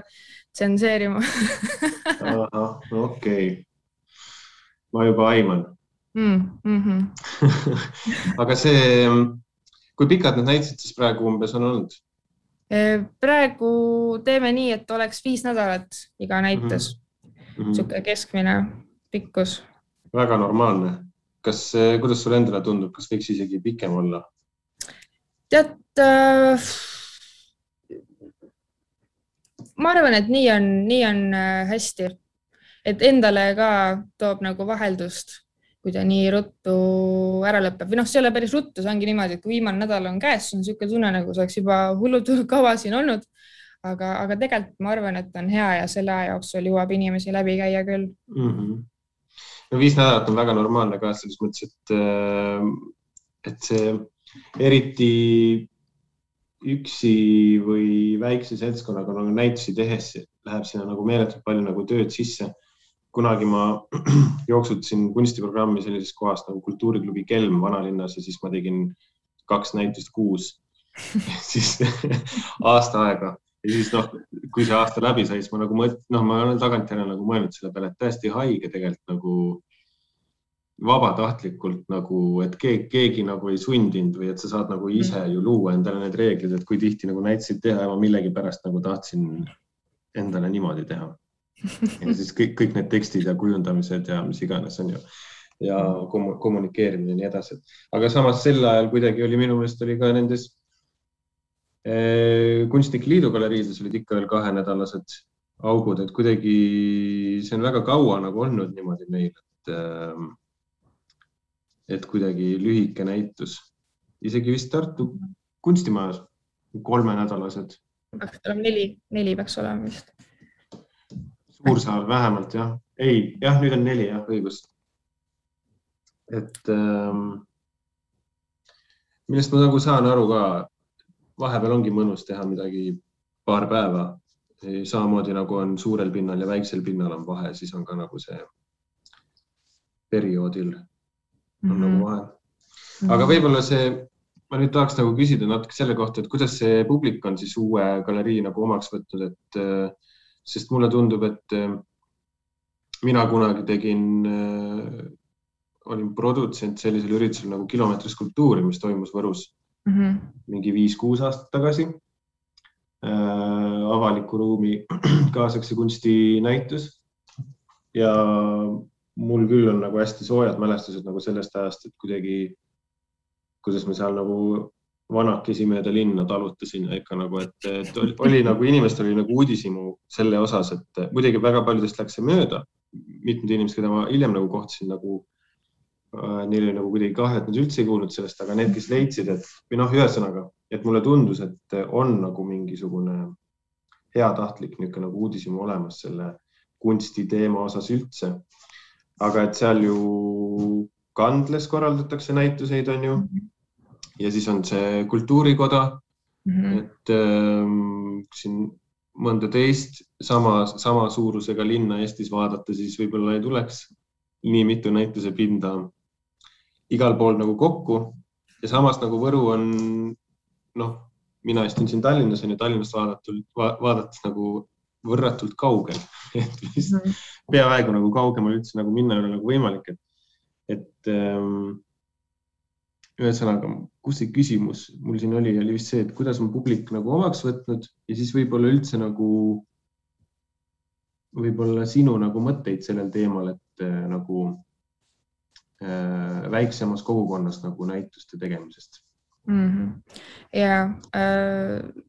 tsenseerima okei okay.. ma juba aiman mm. -hmm. aga see, kui pikad need näitused siis praegu umbes on olnud? Praegu teeme nii, et oleks viis nädalat iga näites mm -hmm. niisugune keskmine pikkus. väga normaalne. kas, kuidas sulle endale tundub, kas võiks isegi pikem olla? tead äh,. ma arvan, et nii on, nii on äh, hästi, et endale ka toob nagu vaheldust kui ta nii ruttu ära lõpeb või noh, see ei ole päris ruttu, see ongi niimoodi, et kui viimane nädal on käes, siis on niisugune tunne, nagu see oleks juba hullult kaua siin olnud. aga, aga tegelikult ma arvan, et on hea ja selle aja jooksul jõuab inimesi läbi käia küll mm. -hmm. no viis nädalat on väga normaalne ka selles mõttes, et, äh, et see eriti üksi või väikse seltskonnaga nagu näitusi tehes läheb sinna nagu meeletult palju nagu tööd sisse kunagi ma jooksutasin kunstiprogrammi sellises kohas nagu Kultuuriklubi Kelm vanalinnas ja siis ma tegin kaks näitust kuus siis aasta aega. Ja siis noh, kui see aasta läbi sai, siis ma nagu mõt-, noh, ma olen tagantjärele nagu mõelnud selle peale, et täiesti haige tegelikult nagu vabatahtlikult nagu, et keegi, keegi nagu ei sundinud või et sa saad nagu ise ju luua endale need reeglid, et kui tihti nagu näitasid teha ja ma millegipärast nagu tahtsin endale niimoodi teha ja siis kõik, kõik need tekstid ja kujundamised ja mis iganes on ju ja kommunikeerimine ja nii edasi. aga samas sel ajal kuidagi oli minu meelest oli ka nendes eh, kunstnike liidu galeriides olid ikka veel kahenädalased augud, et kuidagi see on väga kaua nagu olnud niimoodi meil, et äh, et kuidagi lühike näitus, isegi vist Tartu kunstimajas kolmenädalased. neli, neli peaks olema vist suursaal vähemalt jah, ei, jah, nüüd on neli jah, õigus. et ähm, millest ma nagu saan aru ka, vahepeal ongi mõnus teha midagi paar päeva, samamoodi nagu on suurel pinnal ja väiksel pinnal on vahe, siis on ka nagu see perioodil on mm -hmm. nagu vahe. aga võib-olla see, ma nüüd tahaks nagu küsida natuke selle kohta, et kuidas see publik on siis uue galerii nagu omaks võtnud, et äh, sest mulle tundub, et äh, mina kunagi tegin, äh, olin produtsent sellisel üritusel nagu Kilomeetri skulptuuri, mis toimus Võrus mm -hmm. mingi viis-kuus aastat tagasi. Äh, avaliku ruumi kaasaegse kunsti näitus ja mul küll on nagu hästi soojad mälestused nagu sellest ajast, et kuidagi, kuidas me seal nagu vanakesi mööda linna talutasin ikka nagu, et, et oli, oli nagu inimestel oli nagu uudishimu selle osas, et muidugi väga paljudest läks see mööda. mitmed inimesed, keda ma hiljem nagu kohtasin, nagu äh, neil oli nagu kuidagi kahju, et nad üldse ei kuulnud sellest, aga need, kes leidsid, et või noh, ühesõnaga, et mulle tundus, et on nagu mingisugune heatahtlik niisugune nagu uudishimu olemas selle kunsti teema osas üldse. aga et seal ju Kandles korraldatakse näituseid, on ju mm. -hmm ja siis on see kultuurikoda mm. -hmm. et ähm, siin mõnda teist sama, sama suurusega linna Eestis vaadata, siis võib-olla ei tuleks nii mitu näituse pinda igal pool nagu kokku ja samas nagu Võru on noh, mina istun siin Tallinnas on ju Tallinnast vaadatult va, vaadates nagu võrratult kaugel, et vist -hmm. peaaegu nagu kaugemale üldse nagu minna ei ole nagu võimalik, et, et ähm, ühesõnaga, kus see küsimus mul siin oli, oli vist see, et kuidas on publik nagu omaks võtnud ja siis võib-olla üldse nagu võib-olla sinu nagu mõtteid sellel teemal, et äh, nagu äh, väiksemas kogukonnas nagu näituste tegemisest mm. -hmm. ja äh,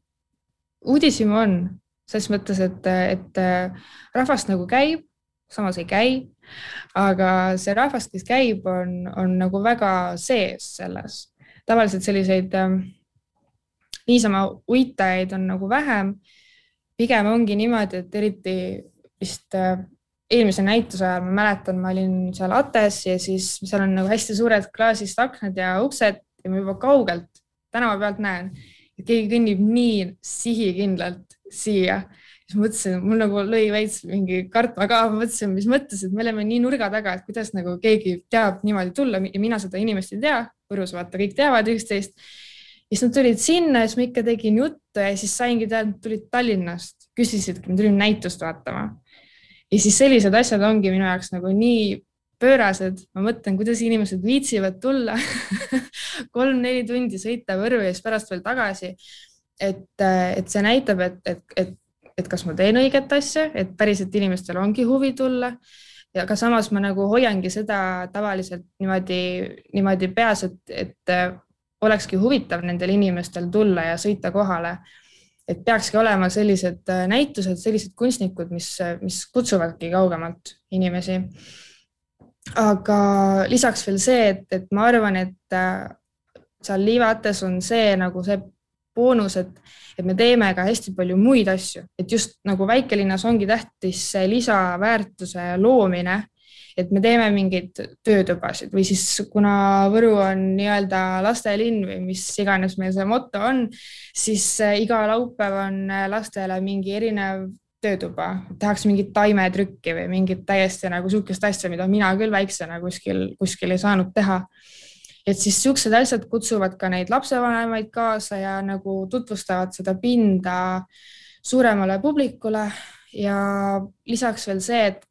uudishimu on selles mõttes, et, et äh, rahvast nagu käib, samas ei käi, aga see rahvas, kes käib, on, on nagu väga sees selles. tavaliselt selliseid äh, niisama uitajaid on nagu vähem. pigem ongi niimoodi, et eriti vist äh, eelmise näituse ajal ma mäletan, ma olin seal Ates ja siis seal on nagu hästi suured klaasist aknad ja uksed ja ma juba kaugelt tänava pealt näen, et keegi kõnnib nii sihikindlalt siia. Siis mõtlesin, mul nagu lõi veits mingi kartma ka, mõtlesin, mis mõttes, et me oleme nii nurga taga, et kuidas nagu keegi teab niimoodi tulla ja mina seda inimest ei tea. Võrus vaata, kõik teavad üksteist. ja siis nad tulid sinna ja siis ma ikka tegin juttu ja siis saingi teada, et tulid Tallinnast, küsisidki, me tulime näitust vaatama ja siis sellised asjad ongi minu jaoks nagu nii pöörased, ma mõtlen, kuidas inimesed viitsivad tulla kolm-neli tundi sõita Võrru ja siis pärast veel tagasi. et, et see näitab, et, et, et, et kas ma teen õiget asja, et päriselt inimestel ongi huvi tulla ja aga samas ma nagu hoiangi seda tavaliselt niimoodi, niimoodi peas, et, et olekski huvitav nendel inimestel tulla ja sõita kohale et peakski olema sellised äh, näitused, sellised kunstnikud, mis, mis kutsuvadki kaugemalt inimesi. aga lisaks veel see, et, et ma arvan, et äh, seal Liivates on see nagu see boonus, et, et me teeme ka hästi palju muid asju, et just nagu väikelinnas ongi tähtis see lisaväärtuse loomine et me teeme mingeid töötubasid või siis kuna Võru on nii-öelda lastelinn või mis iganes meil see moto on, siis äh, iga laupäev on äh, lastele mingi erinev töötuba, tehakse mingit taimetrükki või mingit täiesti nagu sihukest asja, mida mina küll väiksena kuskil, kuskil ei saanud teha. Et siis siuksed asjad kutsuvad ka neid lapsevanemaid kaasa ja nagu tutvustavad seda pinda suuremale publikule ja lisaks veel see, et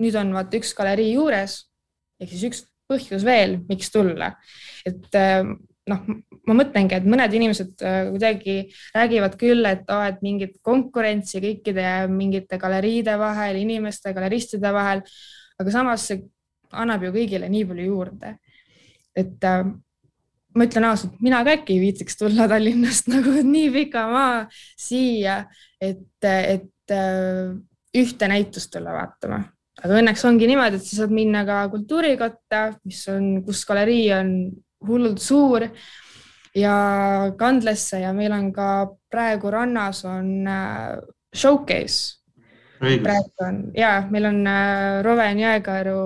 nüüd on vaata üks galerii juures ehk siis üks põhjus veel, miks tulla. et äh, noh, ma mõtlengi, et mõned inimesed äh, kuidagi räägivad küll, et oh, et mingit konkurentsi kõikide mingite galeriide vahel, inimeste, galeristide vahel, aga samas see annab ju kõigile nii palju juurde. Et äh, ma ütlen ausalt, mina ka äkki ei viitsiks tulla Tallinnast nagu nii pika maa siia, et, et ühte näitust tulla vaatama aga õnneks ongi niimoodi, et sa saad minna ka kultuurikotta, mis on, kus galerii on hullult suur ja kandlesse ja meil on ka praegu rannas on äh, showcase. praegu on ja meil on äh, Roven Jõekäru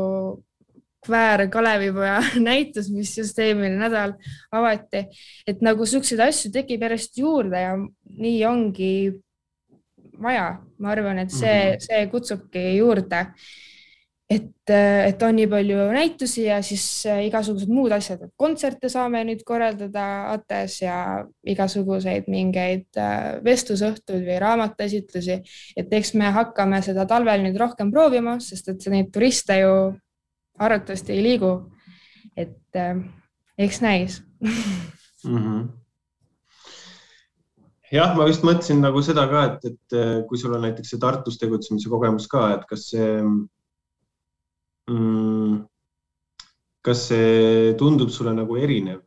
kväär Kalevipoja näitus, mis just eelmine nädal avati, et nagu siukseid asju tekib järjest juurde ja nii ongi vaja, ma arvan, et see mm, -hmm. see kutsubki juurde et, et on nii palju näitusi ja siis äh, igasugused muud asjad, et kontserte saame nüüd korraldada ATE-s ja igasuguseid mingeid äh, vestlusõhtuid või raamatuesitlusi. et eks me hakkame seda talvel nüüd rohkem proovima, sest et neid turiste ju arvatavasti ei liigu. et äh, eks näis mm. -hmm jah, ma just mõtlesin nagu seda ka, et, et kui sul on näiteks see Tartus tegutsemise kogemus ka, et kas see mm,. kas see tundub sulle nagu erinev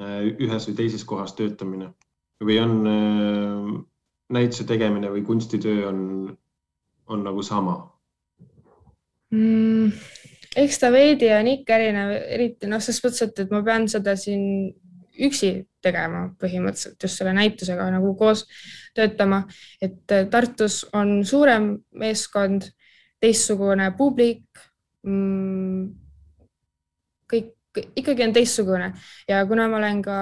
äh, ühes või teises kohas töötamine või on äh, näituse tegemine või kunstitöö on, on nagu sama mm,? eks ta veidi on ikka erinev, eriti noh, selles mõttes, et, et ma pean seda siin üksi tegema põhimõtteliselt just selle näitusega nagu koos töötama, et äh, Tartus on suurem meeskond teistsugune publik mm,. kõik ikkagi on teistsugune ja kuna ma olen ka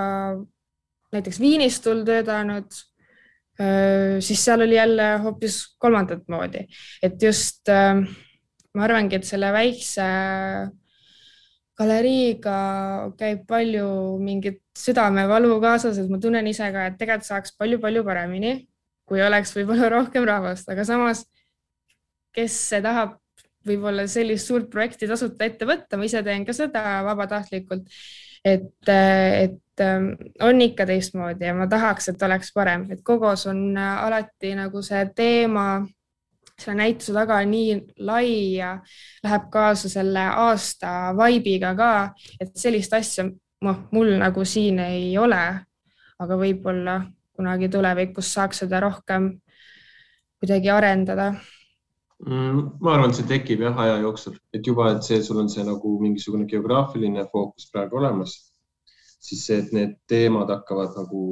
näiteks Viinistul töötanud, siis seal oli jälle hoopis kolmandat moodi, et just ma arvangi, et selle väikse galeriiga käib palju mingit südamevalu kaasas, et ma tunnen ise ka, et tegelikult saaks palju-palju paremini, kui oleks võib-olla rohkem rahvast, aga samas kes tahab võib-olla sellist suurt projekti tasuta ette võtta, ma ise teen ka seda vabatahtlikult. et, et ähm, on ikka teistmoodi ja ma tahaks, et oleks parem, et Kogos on alati nagu see teema selle näituse taga on nii lai ja läheb kaasa selle aasta vibe'iga ka, et sellist asja noh, mul nagu siin ei ole. aga võib-olla kunagi tulevikus saaks seda rohkem kuidagi arendada mm,? ma arvan, et see tekib jah aja jooksul, et juba, et see, sul on see nagu mingisugune geograafiline fookus praegu olemas, siis see, et need teemad hakkavad nagu,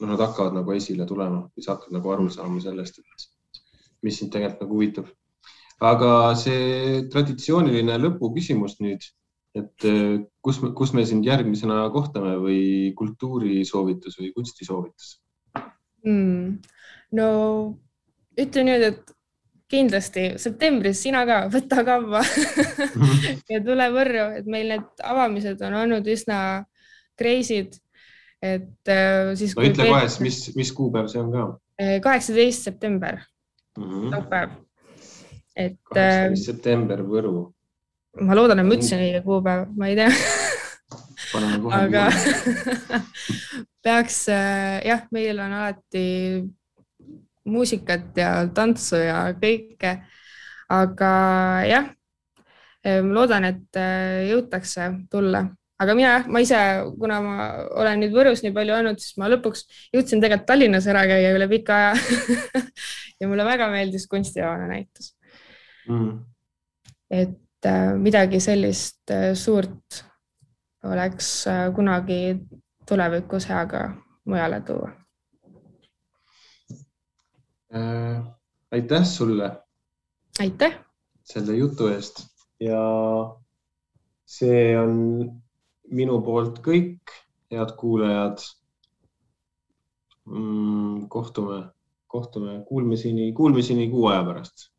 noh, nad hakkavad nagu esile tulema või sa hakkad nagu aru saama sellest, et mis sind tegelikult nagu huvitab. aga see traditsiooniline lõpuküsimus nüüd, et äh, kus, kus me sind järgmisena kohtame või kultuurisoovitus või kunstisoovitus mm.? no ütlen nüüd, et kindlasti septembris sina ka, võta kavva ja tule Võrru, et meil need avamised on olnud üsna crazy'd. et äh, siis. no ütle kohe, mis, mis kuupäev see on ka? kaheksateist september. Laupäev. et. kaheksateist september Võru. ma loodan, et ma ütlesin õige kuupäev, ma ei tea aga peaks jah, meil on alati muusikat ja tantsu ja kõike. aga jah, ma loodan, et jõutakse tulla, aga mina jah, ma ise, kuna ma olen nüüd Võrus nii palju olnud, siis ma lõpuks jõudsin tegelikult Tallinnas ära käia üle pika aja ja mulle väga meeldis kunstihoone näitus mm.. et äh, midagi sellist äh, suurt oleks äh, kunagi tulevikus hea ka mujale tuua äh,. aitäh sulle. aitäh. selle jutu eest ja see on minu poolt kõik, head kuulajad mm,. kohtume, kohtume, kuulmiseni, kuulmiseni kuu aja pärast